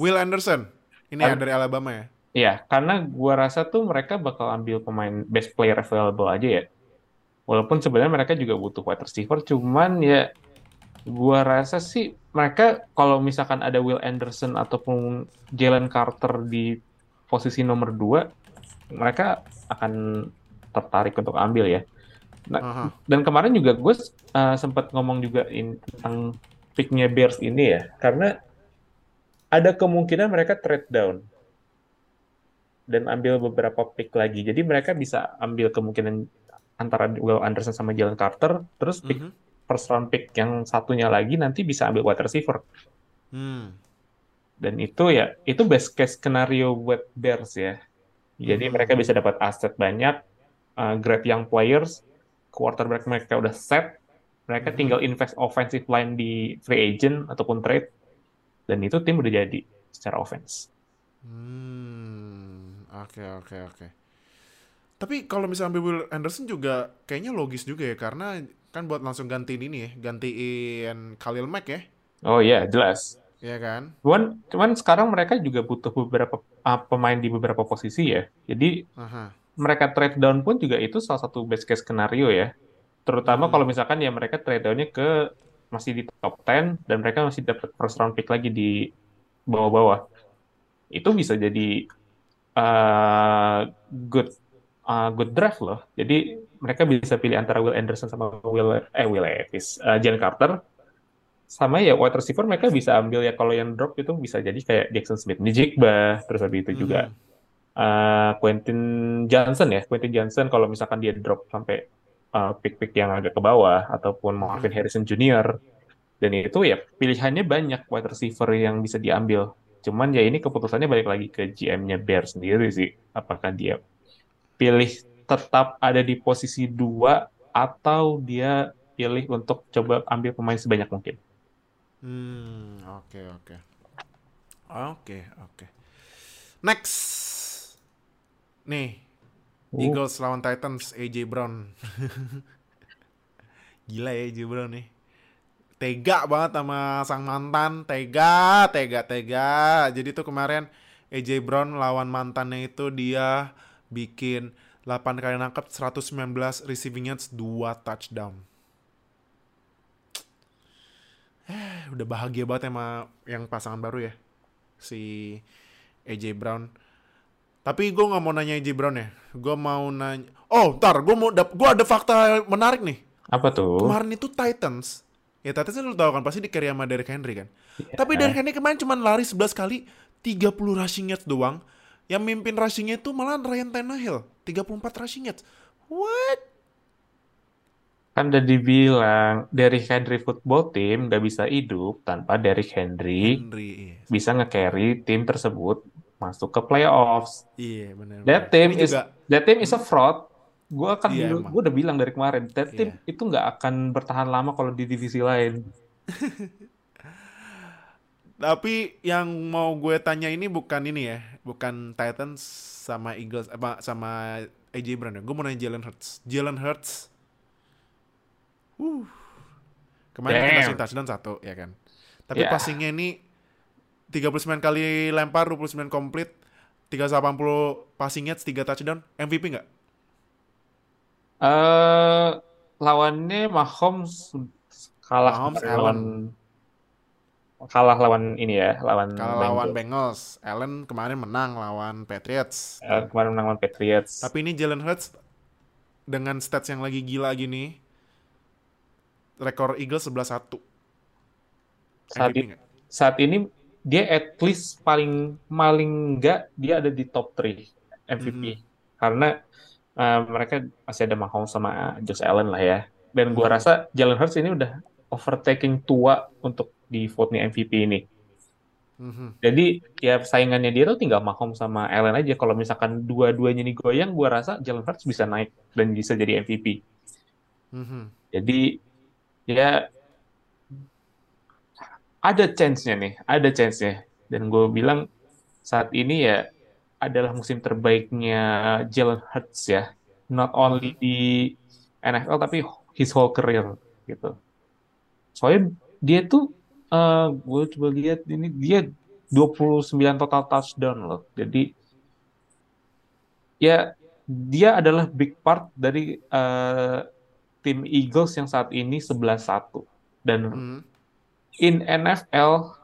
Will Anderson, ini ya An- dari Alabama ya. Iya, karena gua rasa tuh mereka bakal ambil pemain best player available aja ya. Walaupun sebenarnya mereka juga butuh wide receiver, cuman ya gua rasa sih mereka kalau misalkan ada Will Anderson ataupun Jalen Carter di posisi nomor 2, mereka akan tertarik untuk ambil ya. Nah, Aha. dan kemarin juga gue sempat ngomong juga in, tentang picknya Bears ini ya, karena ada kemungkinan mereka trade down dan ambil beberapa pick lagi. Jadi mereka bisa ambil kemungkinan antara Will Anderson sama Jalen Carter, terus pick Mhm. first round pick yang satunya lagi nanti bisa ambil wide receiver. Hmm. Dan itu ya, itu best case scenario buat Bears ya. Jadi Mhm. mereka bisa dapat aset banyak, uh, great young players, quarterback mereka udah set, mereka Mhm. tinggal invest offensive line di free agent ataupun trade, dan itu tim udah jadi secara offense. Hmm. Oke, oke, oke. Tapi kalau misalnya ambil Will Anderson juga kayaknya logis juga ya karena kan buat langsung gantiin ini ya, gantiin Khalil Mack ya. Oh iya, jelas. Iya kan? Cuman, cuman sekarang mereka juga butuh beberapa uh, pemain di beberapa posisi ya. Jadi Aha. Mereka trade down pun juga itu salah satu best case skenario ya. Terutama Hmm. kalau misalkan ya mereka trade down-nya ke masih di top 10 dan mereka masih dapat first round pick lagi di bawah-bawah. Itu bisa jadi uh, good uh, good draft loh. Jadi mereka bisa pilih antara Will Anderson sama Will eh Will Levis, uh, Jalen Carter sama ya wide receiver mereka bisa ambil ya kalau yang drop itu bisa jadi kayak Jackson Smith, Njigba, terus habis itu juga uh, Quentin Johnson ya, Quentin Johnson kalau misalkan dia drop sampai uh, pick-pick yang agak ke bawah ataupun Marvin Harrison Jr. Dan itu ya pilihannya banyak wide receiver yang bisa diambil. Cuman ya ini keputusannya balik lagi ke GM-nya Bear sendiri sih. Apakah dia pilih tetap ada di posisi dua atau dia pilih untuk coba ambil pemain sebanyak mungkin. Hmm, oke oke. Oke, oke. Next. Nih. Uh. Eagles lawan Titans AJ Brown. Gila ya AJ Brown nih. Tega banget sama sang mantan, tega, tega, tega. Jadi tuh kemarin AJ Brown lawan mantannya itu dia bikin 8 kali nangkep 119 receiving yards 2 touchdown. Eh, udah bahagia banget sama yang pasangan baru ya. Si AJ Brown. Tapi gue nggak mau nanya AJ Brown ya. Gue mau nanya. Oh, ntar gue mau. Gue ada fakta menarik nih. Apa tuh? Kemarin itu Titans. Ya Titans lu tau kan pasti di carry sama Derrick Henry kan. Iya. Tapi Derrick Henry kemarin cuma lari 11 kali 30 rushing yards doang. Yang mimpin rushingnya itu malah Ryan Tannehill 34 rushing yards. What? Kan udah dibilang Derrick Henry football team gak bisa hidup tanpa Derrick Henry Henry. Iya, bisa nge-carry tim tersebut masuk ke playoffs. iya benar. That team Ini is juga that team is a fraud. Gue akan Iya, dulu, emang. gue udah bilang dari kemarin, that team Iya. itu nggak akan bertahan lama kalau di divisi lain. Tapi yang mau gue tanya ini bukan ini ya, bukan Titans sama Eagles apa sama AJ Brown ya. Gue mau nanya Jalen Hurts. Jalen Hurts. Uh. Kemarin Damn. kita kasih touchdown satu ya kan. Tapi Yeah. passingnya ini 39 kali lempar, 29 komplit, 380 passing yards, 3 touchdown. MVP nggak? Eh lawannya Mahomes kalah Mahomes, lawan kalah lawan ini ya, lawan Kalau lawan Bengals. Allen kemarin menang lawan Patriots. Eh, kemarin menang lawan Patriots. Tapi ini Jalen Hurts dengan stats yang lagi gila gini, rekor Eagles 11-1. saat, MVP saat ini dia at least paling paling enggak dia ada di top 3 MVP karena eh, mereka masih ada Mahomes sama Josh Allen lah ya dan gua Mhm. rasa Jalen Hurts ini udah overtaking tua untuk di vote-nya MVP ini Mhm. jadi ya saingannya dia tuh tinggal Mahomes sama Allen aja kalau misalkan dua-duanya nih goyang gua rasa Jalen Hurts bisa naik dan bisa jadi MVP Mhm. Jadi ya ada chance-nya nih, ada chance-nya. Dan gue bilang saat ini ya adalah musim terbaiknya Jalen Hurts ya. Not only di NFL tapi his whole career gitu. Soalnya dia tuh eh gue coba lihat ini dia 29 total touchdown loh. Jadi ya dia adalah big part dari eh, tim Eagles yang saat ini 11-1 dan Mhm. In NFL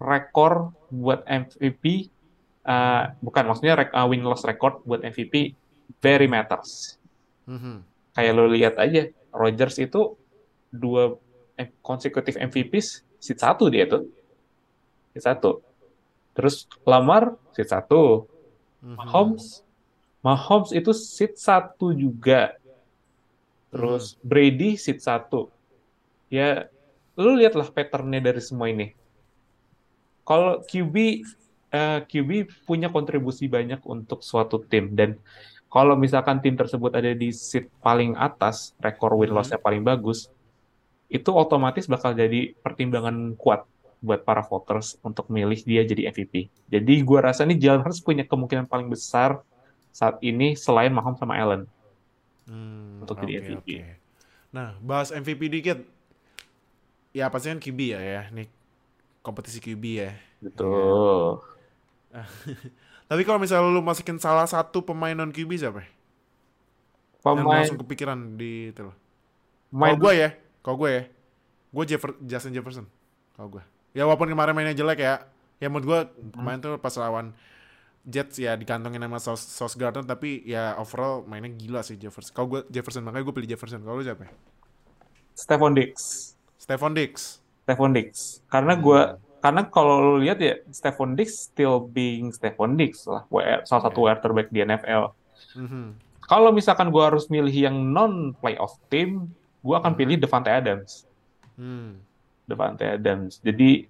rekor buat MVP uh, bukan maksudnya rek, uh, win loss record buat MVP very matters. Mhm. Kayak lo lihat aja Rodgers itu dua eh, consecutive MVPs seat satu dia tuh seat satu. Terus Lamar seat satu, Mhm. Mahomes Mahomes itu seat satu juga. Terus Brady seat satu. Ya, lu lihatlah patternnya dari semua ini. Kalau QB eh, QB punya kontribusi banyak untuk suatu tim dan kalau misalkan tim tersebut ada di seat paling atas, rekor win Hmm. loss-nya paling bagus, itu otomatis bakal jadi pertimbangan kuat buat para voters untuk milih dia jadi MVP. Jadi gua rasa nih Jalen Hurts punya kemungkinan paling besar saat ini selain Mahomes sama Allen. Hmm, Untuk jadi oke, MVP. oke. Nah, bahas MVP dikit. Ya pasti kan QB ya ya, nih kompetisi QB ya. Gitu. Tapi kalau misalnya lu masukin salah satu pemain non QB siapa? ya? Yang Pemain langsung kepikiran di itu loh. Kalau gue ya, kalau gue ya, gue Jeffer- Justin Jefferson. Kalau gue. Ya walaupun kemarin mainnya jelek ya, ya menurut gue kemarin tuh pas lawan Jets ya dikantongin sama Sauce, Sauce Gardner tapi ya overall mainnya gila sih Jefferson. Kalau gue Jefferson makanya gue pilih Jefferson. Kalau lu siapa? ya? Stephon Diggs. Stephon Diggs. Stephon Diggs. Karena gua karena kalau lu lihat ya Stephon Diggs still being Stephon Diggs lah, WR, salah satu WR terbaik di NFL. Mhm. Kalau misalkan gua harus milih yang non playoff team, gua akan pilih Devante Adams. Hmm. Devante Adams. Jadi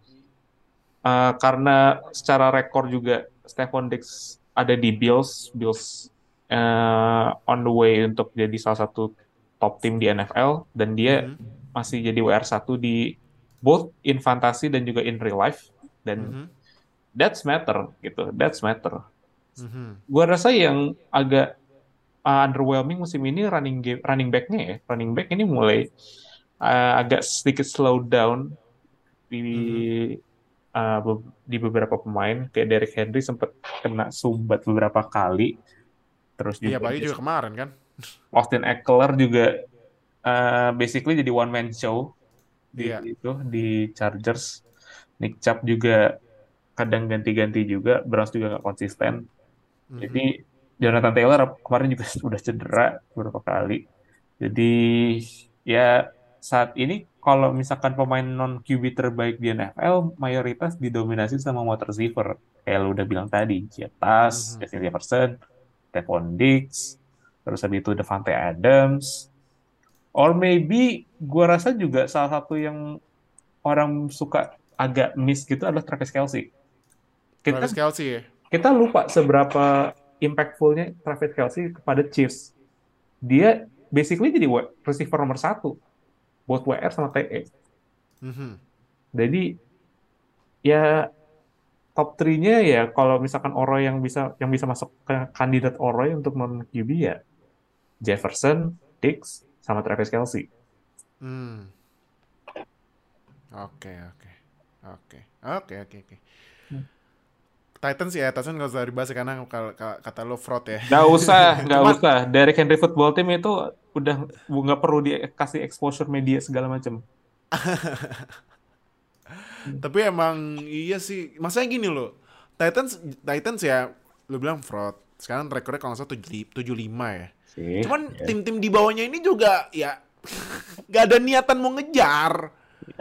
eh, karena secara rekor juga Stephon Diggs ada di Bills, Bills eh, on the way untuk jadi salah satu top tim di NFL dan dia Mhm. Masih jadi WR1 di both in fantasy dan juga in real life. Dan Mhm. that's matter gitu. That's matter. Mhm. gua rasa yang agak uh, underwhelming musim ini running game running back-nya ya. Running back ini mulai uh, agak sedikit slow down di uh, be- di beberapa pemain. Kayak Derrick Henry sempat kena sumbat beberapa kali. Terus Iya, juga apalagi juga kemarin kan. Austin Eckler juga uh, basically jadi one man show di Iya. itu di Chargers. Nick Chubb juga kadang ganti-ganti juga, Browns juga nggak konsisten. Mhm. Jadi Jonathan Taylor kemarin juga sudah cedera beberapa kali. Jadi ya saat ini kalau misalkan pemain non QB terbaik di NFL mayoritas didominasi sama wide receiver. Kayak lu udah bilang tadi. Jetas, Justin Jefferson, Stephon Diggs, terus habis itu Devante Adams, or maybe gua rasa juga salah satu yang orang suka agak miss gitu adalah Travis Kelce. Kita Travis Kelce ya. kita lupa seberapa impactfulnya Travis Kelce kepada Chiefs. Dia basically jadi receiver nomor satu buat WR sama TE. Mhm. Jadi ya top 3-nya ya kalau misalkan Oroy yang bisa yang bisa masuk ke kandidat Oroy untuk non QB ya Jefferson, Diggs, sama Travis Kelce. Hmm. Oke, oke. Oke. Oke, oke, oke. Hmm. Titans ya, Titans nggak usah dibahas karena kalau kalau kata lo fraud ya. Nggak usah, nggak usah. Derek Henry Football Team itu udah nggak perlu dikasih exposure media segala macam. Tapi emang iya sih, masanya gini loh. Titans Titans ya, lu bilang fraud. Sekarang rekornya kalau nggak salah 7 75 ya. Sih. Cuman ya. tim-tim di bawahnya ini juga ya nggak ada niatan mau ngejar.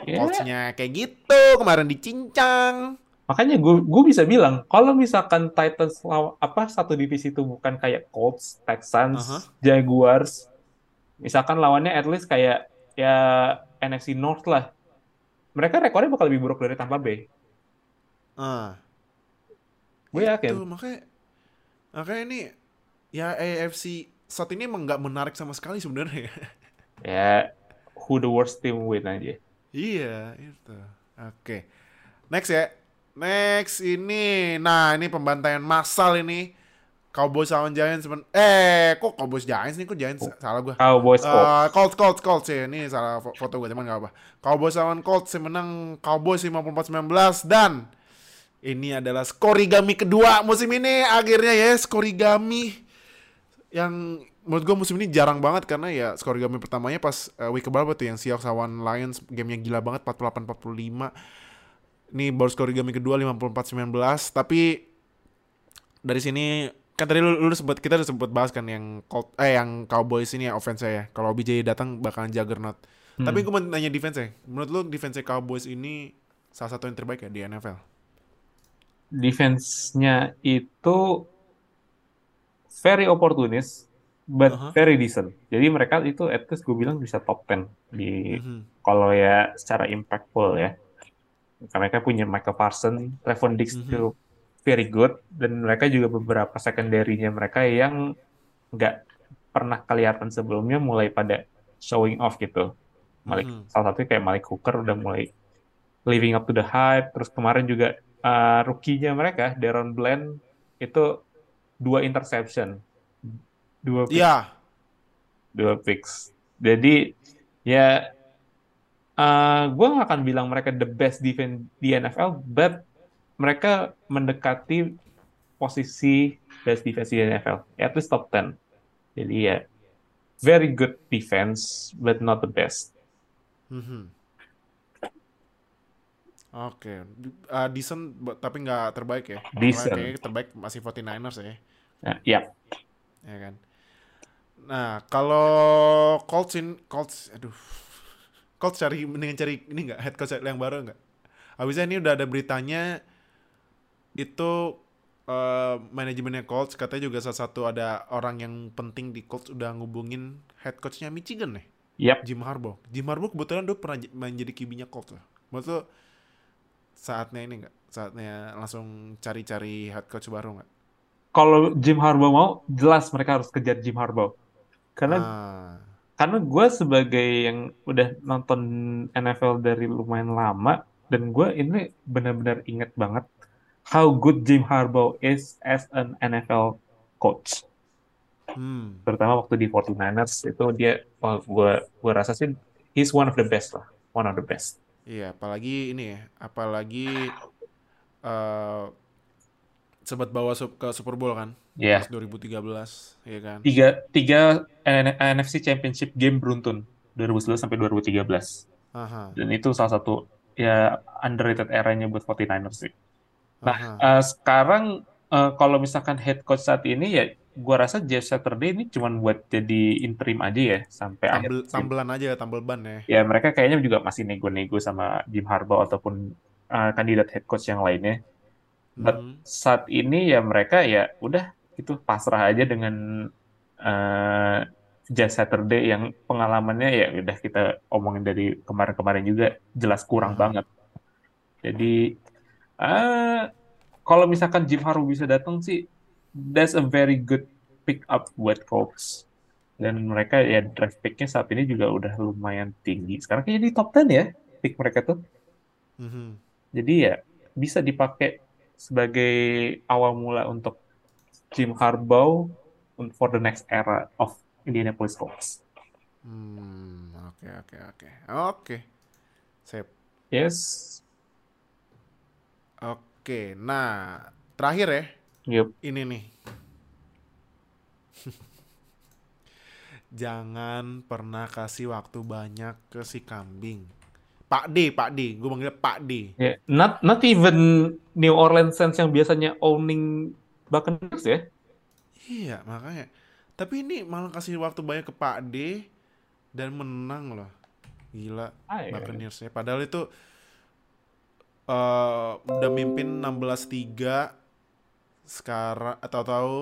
Ya. Colts-nya kayak gitu, kemarin dicincang. Makanya gue gue bisa bilang kalau misalkan Titans law- apa satu divisi itu bukan kayak Colts, Texans, Aha. Jaguars, misalkan lawannya at least kayak ya NFC North lah. Mereka rekornya bakal lebih buruk dari Tampa Bay. Ah. Gue yakin. Tuh, makanya makanya ini ya AFC saat ini emang nggak menarik sama sekali sebenarnya. Ya who the worst team win aja. iya, itu. Oke. Next ya. Next ini. Nah, ini pembantaian massal ini. Cowboys lawan Giants semen- eh kok Cowboys Giants nih kok Giants salah gua. Cowboys Colts. Eh, Colts, Colts, Colts ya. Ini salah fo- foto gue, teman gak apa. Cowboys lawan Colts yang menang Cowboys 54-19 dan ini adalah skorigami kedua musim ini akhirnya ya skorigami yang menurut gue musim ini jarang banget karena ya skorigami pertamanya pas eh, week keberapa tuh yang Seahawks lawan Lions gamenya gila banget 48-45 ini baru skorigami kedua 54-19 tapi dari sini kan tadi lu, lu sempat kita udah sempat bahas kan yang Colt, eh yang Cowboys ini ya offense ya. Kalau OBJ datang bakalan juggernaut. Hmm. Tapi gue mau nanya defense ya. Menurut lu defense Cowboys ini salah satu yang terbaik ya di NFL? Defense-nya itu very opportunist but Aha. very decent. Jadi mereka itu at least gue bilang bisa top 10 di Mhm. kalau ya secara impactful ya. Karena mereka punya Michael Parsons, Trevon Diggs Mhm. itu very good dan mereka juga beberapa secondary-nya mereka yang nggak pernah kelihatan sebelumnya mulai pada showing off gitu. Malik Mhm. salah satunya kayak Malik Hooker udah mulai living up to the hype. Terus kemarin juga uh, rookie-nya mereka Deron Bland itu dua interception, dua pick Iya. dua picks. Jadi ya uh, gue nggak akan bilang mereka the best defense di NFL, but mereka mendekati posisi best defense di NFL, at least top 10. Jadi ya very good defense, but not the best. Mhm. Oke, Uh, decent but- tapi nggak terbaik ya. Decent. Kayaknya terbaik masih 49ers ya. Nah, ya, ya kan. Nah, kalau Colts in Colts aduh. Colts cari mendingan cari ini enggak head coach yang baru enggak? Habisnya ini udah ada beritanya itu eh, manajemennya Colts katanya juga salah satu ada orang yang penting di Colts udah ngubungin head coachnya Michigan nih, yep. Jim Harbaugh. Jim Harbaugh kebetulan dulu pernah j- main jadi QB-nya Colts lah. Lo saatnya ini enggak? Saatnya langsung cari-cari head coach baru enggak? Kalau Jim Harbaugh mau, jelas mereka harus kejar Jim Harbaugh. Karena Ah, karena gue sebagai yang udah nonton NFL dari lumayan lama dan gue ini benar-benar inget banget how good Jim Harbaugh is as an NFL coach. Hmm. Terutama waktu di 49ers itu dia oh, gue gue rasa sih he's one of the best lah, one of the best. Iya, apalagi ini ya, apalagi uh, sempat bawa ke Super Bowl kan? Iya. Yeah. 2013, ya kan? Tiga, tiga NFC Championship game beruntun 2011 sampai 2013. Aha. Dan itu salah satu ya underrated eranya buat 49ers sih. Nah, uh, sekarang uh, kalau misalkan head coach saat ini ya gua rasa Jeff Saturday ini cuma buat jadi interim aja ya sampai Tambel, akhir. Tambelan aja, tambel ban ya. Ya mereka kayaknya juga masih nego-nego sama Jim Harbaugh ataupun uh, kandidat head coach yang lainnya. But Hmm. saat ini ya mereka ya udah itu pasrah aja dengan uh, Jeff Saturday yang pengalamannya ya udah kita omongin dari kemarin-kemarin juga jelas kurang Hmm. banget. Jadi uh, kalau misalkan Jim Harbaugh bisa datang sih that's a very good pick up buat Colts. Dan mereka ya draft picknya saat ini juga udah lumayan tinggi. Sekarang kayaknya di top 10 ya pick mereka tuh. Mhm. Jadi ya bisa dipakai sebagai awal mula untuk Jim Harbaugh for the next era of Indianapolis Colts. Hmm, oke oke oke. Oke. Sip. Yes. Oke, nah terakhir ya, Yep. ini nih. Jangan pernah kasih waktu banyak ke si kambing. Pak D, Pak D, gue manggilnya Pak D. Yeah. Not not even New Orleans Saints yang biasanya owning Buccaneers ya. Iya, makanya. Tapi ini malah kasih waktu banyak ke Pak D dan menang loh. Gila, Ah, iya. Buccaneers-nya. Padahal itu eh udah mimpin 16-3 sekarang atau tahu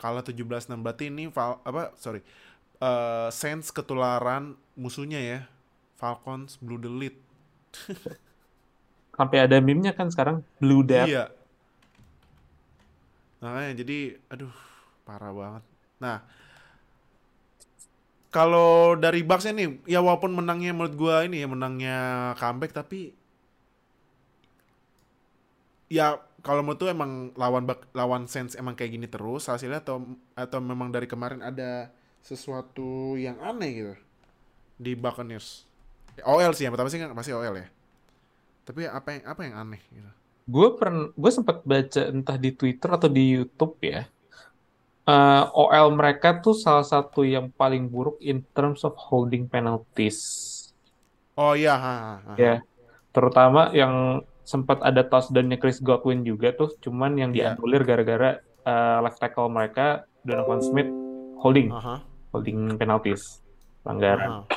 kalah 17-6 berarti ini Fal apa sorry eh Saints ketularan musuhnya ya Falcons Blue Delete Sampai ada meme-nya kan sekarang Blue Death. iya. Makanya jadi aduh parah banget. Nah kalau dari Bucks nih ya walaupun menangnya menurut gua ini ya menangnya comeback tapi ya kalau menurut tuh emang lawan Buck- lawan Saints emang kayak gini terus hasilnya atau atau memang dari kemarin ada sesuatu yang aneh gitu di Buccaneers OL sih yang pertama sih kan pasti OL ya tapi apa yang apa yang aneh gitu Gue pernah, gue sempat baca entah di Twitter atau di YouTube ya. Eh, OL mereka tuh salah satu yang paling buruk in terms of holding penalties. oh iya ha, ha, ha. Ya, terutama yang sempat ada touchdown-nya Chris Godwin juga tuh, cuman yang dianulir gara-gara eh, left tackle mereka Donovan Smith holding, Aha, holding penalties, pelanggaran. aha.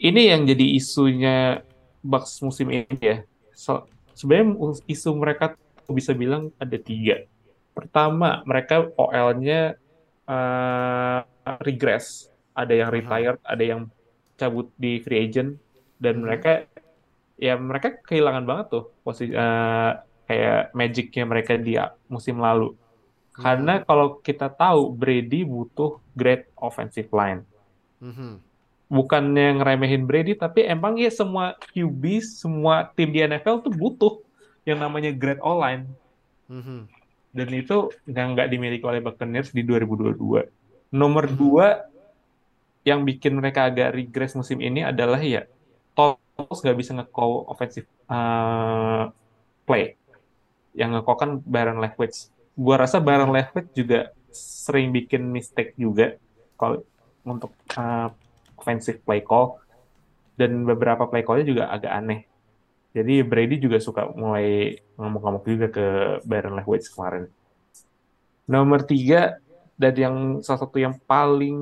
Ini yang jadi isunya Bucks musim ini ya. So, sebenarnya isu mereka tuh bisa bilang ada tiga. Pertama, mereka OL-nya eh, regress. Ada yang retired, ada yang cabut di free agent, dan Mhm. mereka ya mereka kehilangan banget tuh posisi eh, kayak magicnya mereka di musim lalu. Karena kalau kita tahu Brady butuh great offensive line Mhm. Bukannya ngeremehin Brady, tapi emang ya semua QB, semua tim di NFL tuh butuh yang namanya great O-line. Mhm. Dan itu nggak nggak dimiliki oleh Buccaneers di 2022. Nomor Mhm. dua yang bikin mereka agak regress musim ini adalah ya Tolos nggak bisa nge-call offensive uh, play. Yang nge-call kan Baron Leftwich. Gua rasa Baron Leftwich juga sering bikin mistake juga kalau untuk uh, offensive play call dan beberapa play call-nya juga agak aneh. Jadi Brady juga suka mulai ngamuk-ngamuk juga ke Baron Leftwich kemarin. Nomor tiga dan yang salah satu yang paling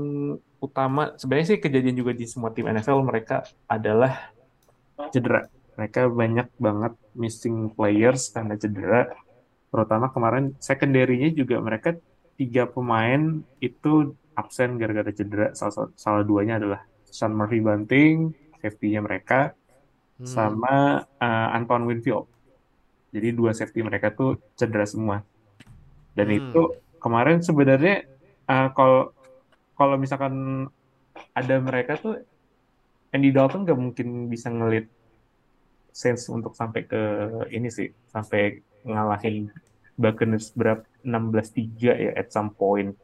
utama sebenarnya sih kejadian juga di semua tim NFL mereka adalah cedera. Mereka banyak banget missing players karena cedera. Terutama kemarin secondary-nya juga mereka tiga pemain itu absen gara-gara cedera. Salah, salah duanya adalah Sean Murphy Bunting, safety-nya mereka, Hmm. sama uh, Antoine Winfield. Jadi dua safety mereka tuh cedera semua. Dan Hmm. itu kemarin sebenarnya uh, kalau kalau misalkan ada mereka tuh Andy Dalton gak mungkin bisa ngelit Saints untuk sampai ke ini sih, sampai ngalahin Buccaneers berapa 16-3 ya at some point.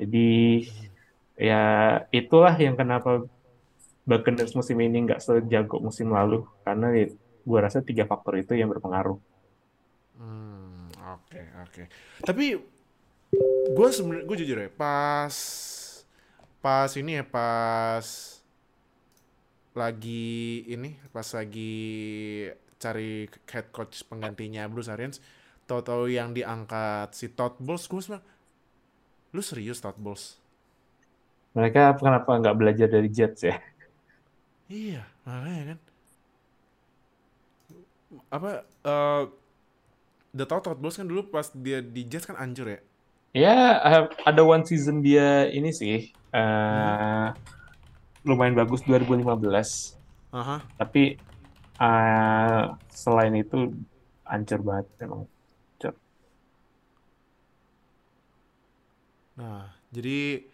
Jadi ya itulah yang kenapa Buccaneers musim ini nggak sejago musim lalu karena ya, gue rasa tiga faktor itu yang berpengaruh. Hmm, oke okay, oke. Okay. Tapi gue sebenarnya gue jujur ya pas pas ini ya pas lagi ini pas lagi cari head coach penggantinya Bruce Arians tahu-tahu yang diangkat si Todd Bowles gue bilang lu serius Todd Bowles mereka kenapa nggak belajar dari Jets ya? Iya makanya kan. Apa uh, udah tau Bowles kan dulu pas dia di Jets kan anjur ya? Ya ada one season dia ini sih uh, hmm. lumayan bagus 2015 uh -huh. tapi uh, selain itu hancur banget emang hancur. Nah, jadi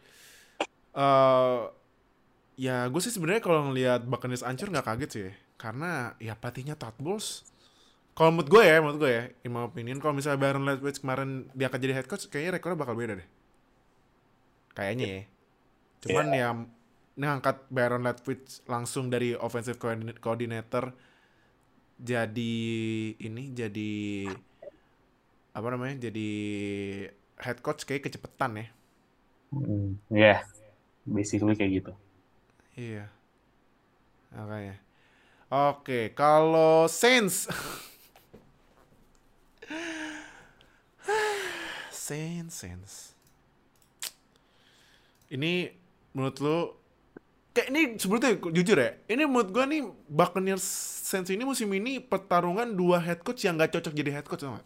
uh, ya gue sih sebenarnya kalau ngelihat Buccaneers hancur nggak kaget sih, karena ya pelatihnya Todd Bowles. Kalau menurut gue ya, menurut gue ya, in my opinion, kalau misalnya Baron Leftwich kemarin dia akan jadi head coach, kayaknya rekornya bakal beda deh. Kayaknya ya. Cuman yeah. ya ngangkat Baron Leftwich langsung dari offensive coordinator jadi ini jadi apa namanya jadi head coach kayak kecepetan ya. Hmm, ya, yeah. basically kayak gitu. Iya. Makanya. Oke, kalau Saints Saints, Saints. Ini menurut lo kayak ini sebetulnya jujur ya, ini menurut gua nih Buccaneers Saints ini musim ini pertarungan dua head coach yang gak cocok jadi head coach sama.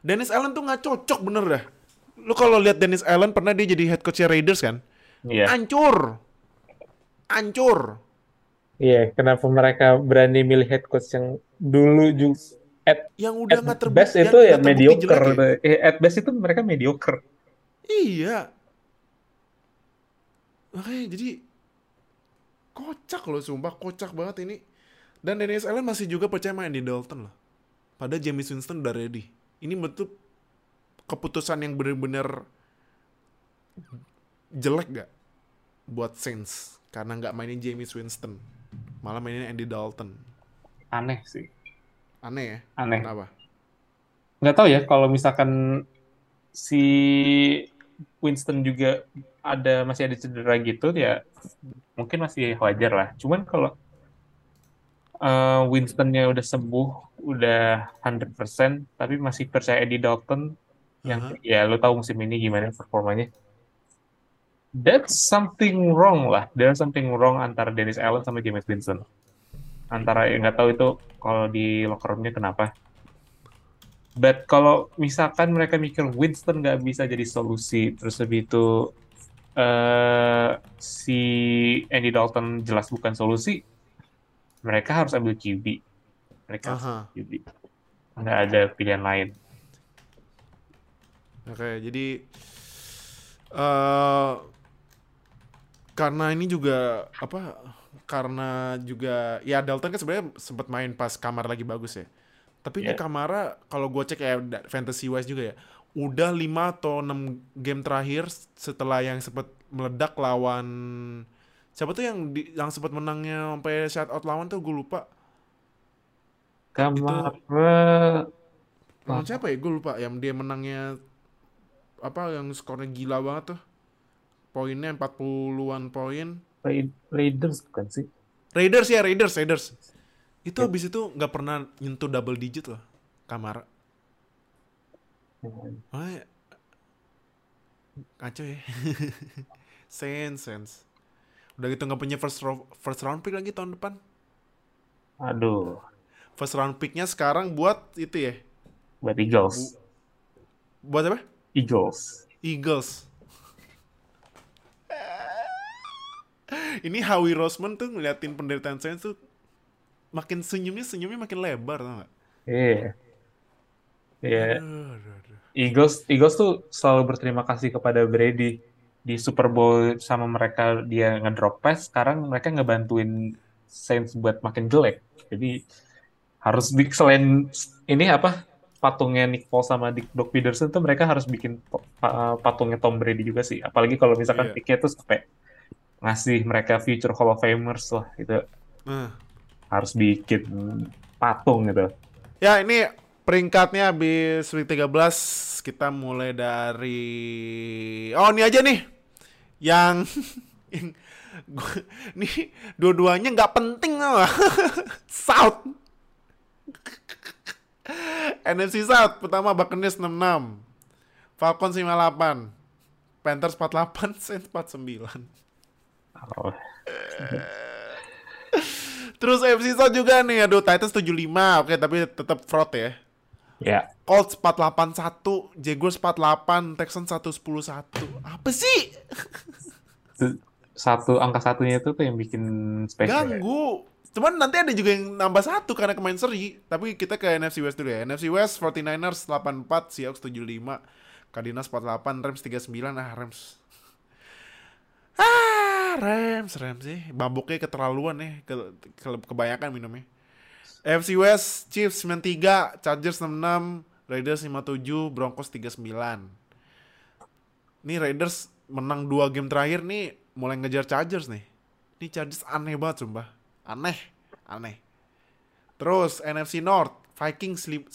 Dennis Allen tuh gak cocok bener dah. Lu kalau lihat Dennis Allen pernah dia jadi head coach Raiders kan? Iya. Yeah. Ancur. Ancur. Iya, yeah, kenapa mereka berani milih head coach yang dulu juga at, yang udah nggak terbukti best itu ya mediocre. Ya? Eh, at best itu mereka mediocre. Iya. Makanya jadi Kocak loh, sumpah kocak banget ini. Dan Dennis Allen masih juga percaya main di Dalton loh. Pada James Winston udah ready. Ini betul keputusan yang bener-bener jelek gak buat Saints? Karena nggak mainin James Winston. Malah mainin Andy Dalton. Aneh sih. Aneh ya? Aneh. Kenapa? Nggak tahu ya kalau misalkan si Winston juga ada masih ada cedera gitu ya mungkin masih wajar lah. Cuman kalau uh, Winstonnya udah sembuh, udah 100%, tapi masih percaya Eddie Dalton, yang uh -huh. ya lo tahu musim ini gimana performanya. That's something wrong lah. There's something wrong antara Dennis Allen sama James Winston. Antara yang nggak tahu itu kalau di locker roomnya kenapa. But kalau misalkan mereka mikir Winston nggak bisa jadi solusi, terus lebih itu uh, si Andy Dalton jelas bukan solusi, mereka harus ambil QB. Mereka harus QB. Nggak ada pilihan lain. Oke, okay, jadi uh, karena ini juga apa? Karena juga ya Dalton kan sebenarnya sempat main pas kamar lagi bagus ya. Tapi yeah. ini Kamara kalau gue cek ya fantasy wise juga ya udah 5 atau 6 game terakhir setelah yang sempat meledak lawan siapa tuh yang di, yang sempat menangnya sampai shut out lawan tuh gue lupa. Kamara lawan siapa ya? Gue lupa yang dia menangnya apa yang skornya gila banget tuh. Poinnya 40-an poin. Raiders bukan sih? Raiders ya, Raiders, Raiders. Itu ya. habis itu nggak pernah nyentuh double digit loh, Kamara. Oh, ya. Kacau ya. sense, sense. Udah gitu nggak punya first round, first round pick lagi tahun depan. Aduh. First round picknya sekarang buat itu ya? Buat Eagles. Bu buat apa? Eagles. Eagles. Ini Howie Roseman tuh ngeliatin penderitaan saya tuh makin senyumnya senyumnya makin lebar tau gak? Iya. Iya. Eagles Eagles tuh selalu berterima kasih kepada Brady di Super Bowl sama mereka dia ngedrop pass, sekarang mereka ngebantuin Saints buat makin jelek. Jadi harus di, selain ini apa patungnya Nick Foles sama Dick Doc Peterson tuh mereka harus bikin patungnya Tom Brady juga sih. Apalagi kalau misalkan yeah. picknya tuh sampai ngasih mereka future Hall of Famers lah gitu. Uh. Harus bikin patung gitu. Ya ini peringkatnya habis week 13 kita mulai dari oh ini aja nih yang, yang gua, nih dua-duanya nggak penting apa South NFC South pertama Buccaneers 66 Falcons 58 Panthers 48 Saints 49 oh. Terus FC South juga nih aduh Titans 75 oke tapi tetap fraud ya Ya. Yeah. Colts 481, Jaguars 48, Texans 111 Apa sih? Satu angka satunya itu tuh yang bikin spesial. Ganggu. Cuman nanti ada juga yang nambah satu karena kemain seri. Tapi kita ke NFC West dulu ya. NFC West 49ers 84, Seahawks 75, Cardinals 48, Rams 39. Ah, Rams. Ah, Rams, Rams sih. Bambuknya keterlaluan nih. Ke, ke, kebanyakan minumnya. NFC West, Chiefs 93, Chargers 66, Raiders 57, Broncos 39. Nih Raiders menang dua game terakhir nih mulai ngejar Chargers nih. Ini Chargers aneh banget sumpah aneh aneh terus NFC North Vikings 92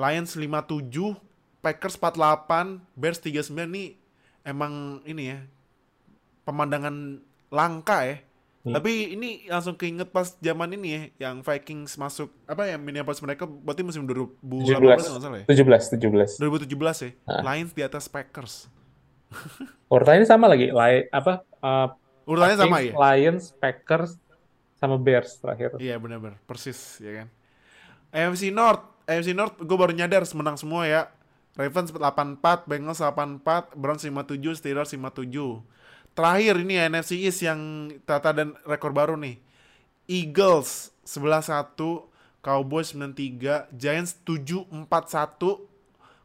Lions 57 Packers 48 Bears 39 nih emang ini ya pemandangan langka ya Hmm. Tapi ini langsung keinget pas zaman ini ya, yang Vikings masuk apa ya Minneapolis mereka berarti musim 2018 enggak salah ya? 17, 17. 2017 ya. Ah. Lions di atas Packers. Urutannya sama lagi, Lion apa uh, Urutannya sama ya? Lions, Packers, sama Bears terakhir. Iya benar-benar persis ya kan. AFC North, AFC North gue baru nyadar menang semua ya. Ravens 84, Bengals 84, Browns 57, Steelers 57. Terakhir ini ya, NFC East yang tata dan rekor baru nih. Eagles 11-1, Cowboys 93, Giants 7-41,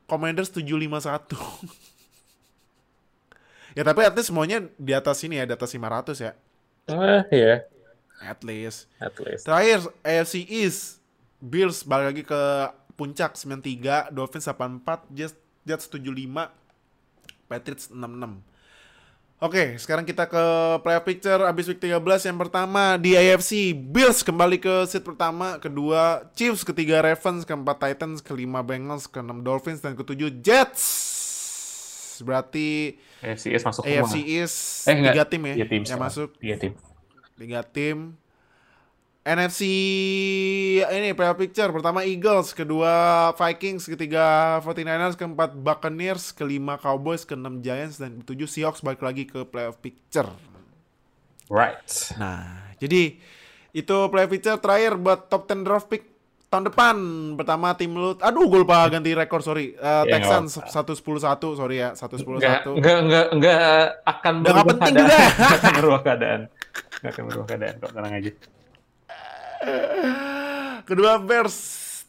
Commanders 7-51. ya tapi artinya semuanya di atas ini ya, di atas 500 ya. Eh, iya. At least. At least. Terakhir AFC East Bills balik lagi ke puncak 93, Dolphins 84, Jets Jets 75, Patriots 66. Oke, sekarang kita ke playoff picture abis week 13 yang pertama di AFC Bills kembali ke seat pertama, kedua Chiefs, ketiga Ravens, keempat Titans, kelima Bengals, keenam Dolphins dan ketujuh Jets. Berarti AFC East masuk AFC semua. East eh, tiga tim ya tiga tim yang masuk. Tiga tim tiga tim NFC ini playoff picture pertama Eagles, kedua Vikings, ketiga 49ers, keempat Buccaneers, kelima Cowboys, keenam Giants dan ketujuh Seahawks balik lagi ke playoff picture. Right. Nah, jadi itu playoff picture terakhir buat top 10 draft pick tahun depan. Pertama tim lu, aduh gue lupa ganti rekor sorry. Uh, yeah, Texans satu sepuluh satu sorry ya satu sepuluh satu. Enggak enggak enggak akan berubah penting keadaan. juga. akan keadaan. Gak akan berubah keadaan kok tenang aja. Kedua Bears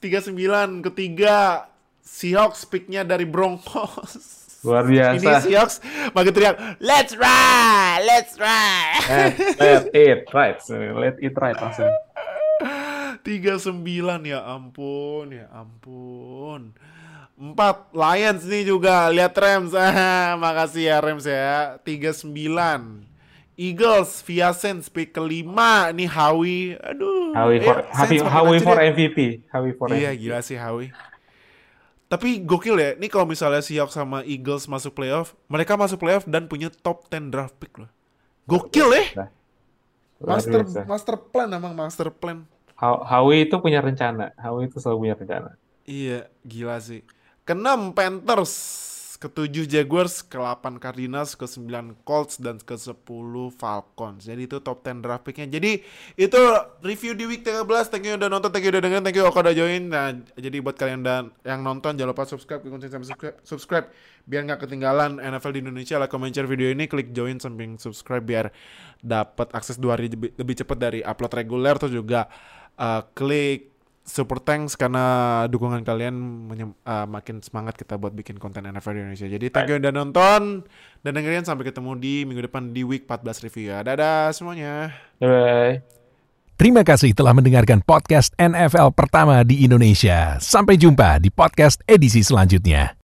39, ketiga Seahawks picknya dari Broncos. Luar biasa. Ini Seahawks makin teriak, let's ride, let's ride. Let, let it right, let it right langsung. 39 ya ampun, ya ampun. Empat Lions nih juga lihat Rams. Ah, makasih ya Rams ya. 39. Eagles via Saints pick kelima. Nih Howie. Aduh. Howie for, eh, Howie, Howie for MVP Howie for iya MVP. gila sih Howie. Tapi gokil ya nih kalau misalnya Seahawks sama Eagles masuk playoff mereka masuk playoff dan punya top 10 draft pick loh. Gokil ya. Master master plan emang master plan. Howie itu punya rencana. Howie itu selalu punya rencana. Iya gila sih. Keenam Panthers ketujuh Jaguars, ke-8 Cardinals, ke-9 Colts, dan ke-10 Falcons. Jadi itu top 10 draft picknya. Jadi itu review di week 13. Thank you udah nonton, thank you udah dengerin, thank you Oka udah join. Nah, jadi buat kalian dan yang nonton jangan lupa subscribe, kunci sampai subscribe, subscribe biar nggak ketinggalan NFL di Indonesia. Like, comment, share video ini, klik join samping subscribe biar dapat akses dua hari lebih, lebih cepat dari upload reguler. Terus juga uh, klik super thanks karena dukungan kalian menyem- uh, makin semangat kita buat bikin konten NFL di Indonesia. Jadi thank you udah nonton dan dengerin sampai ketemu di minggu depan di week 14 review ya. Dadah semuanya. Bye. Terima kasih telah mendengarkan podcast NFL pertama di Indonesia. Sampai jumpa di podcast edisi selanjutnya.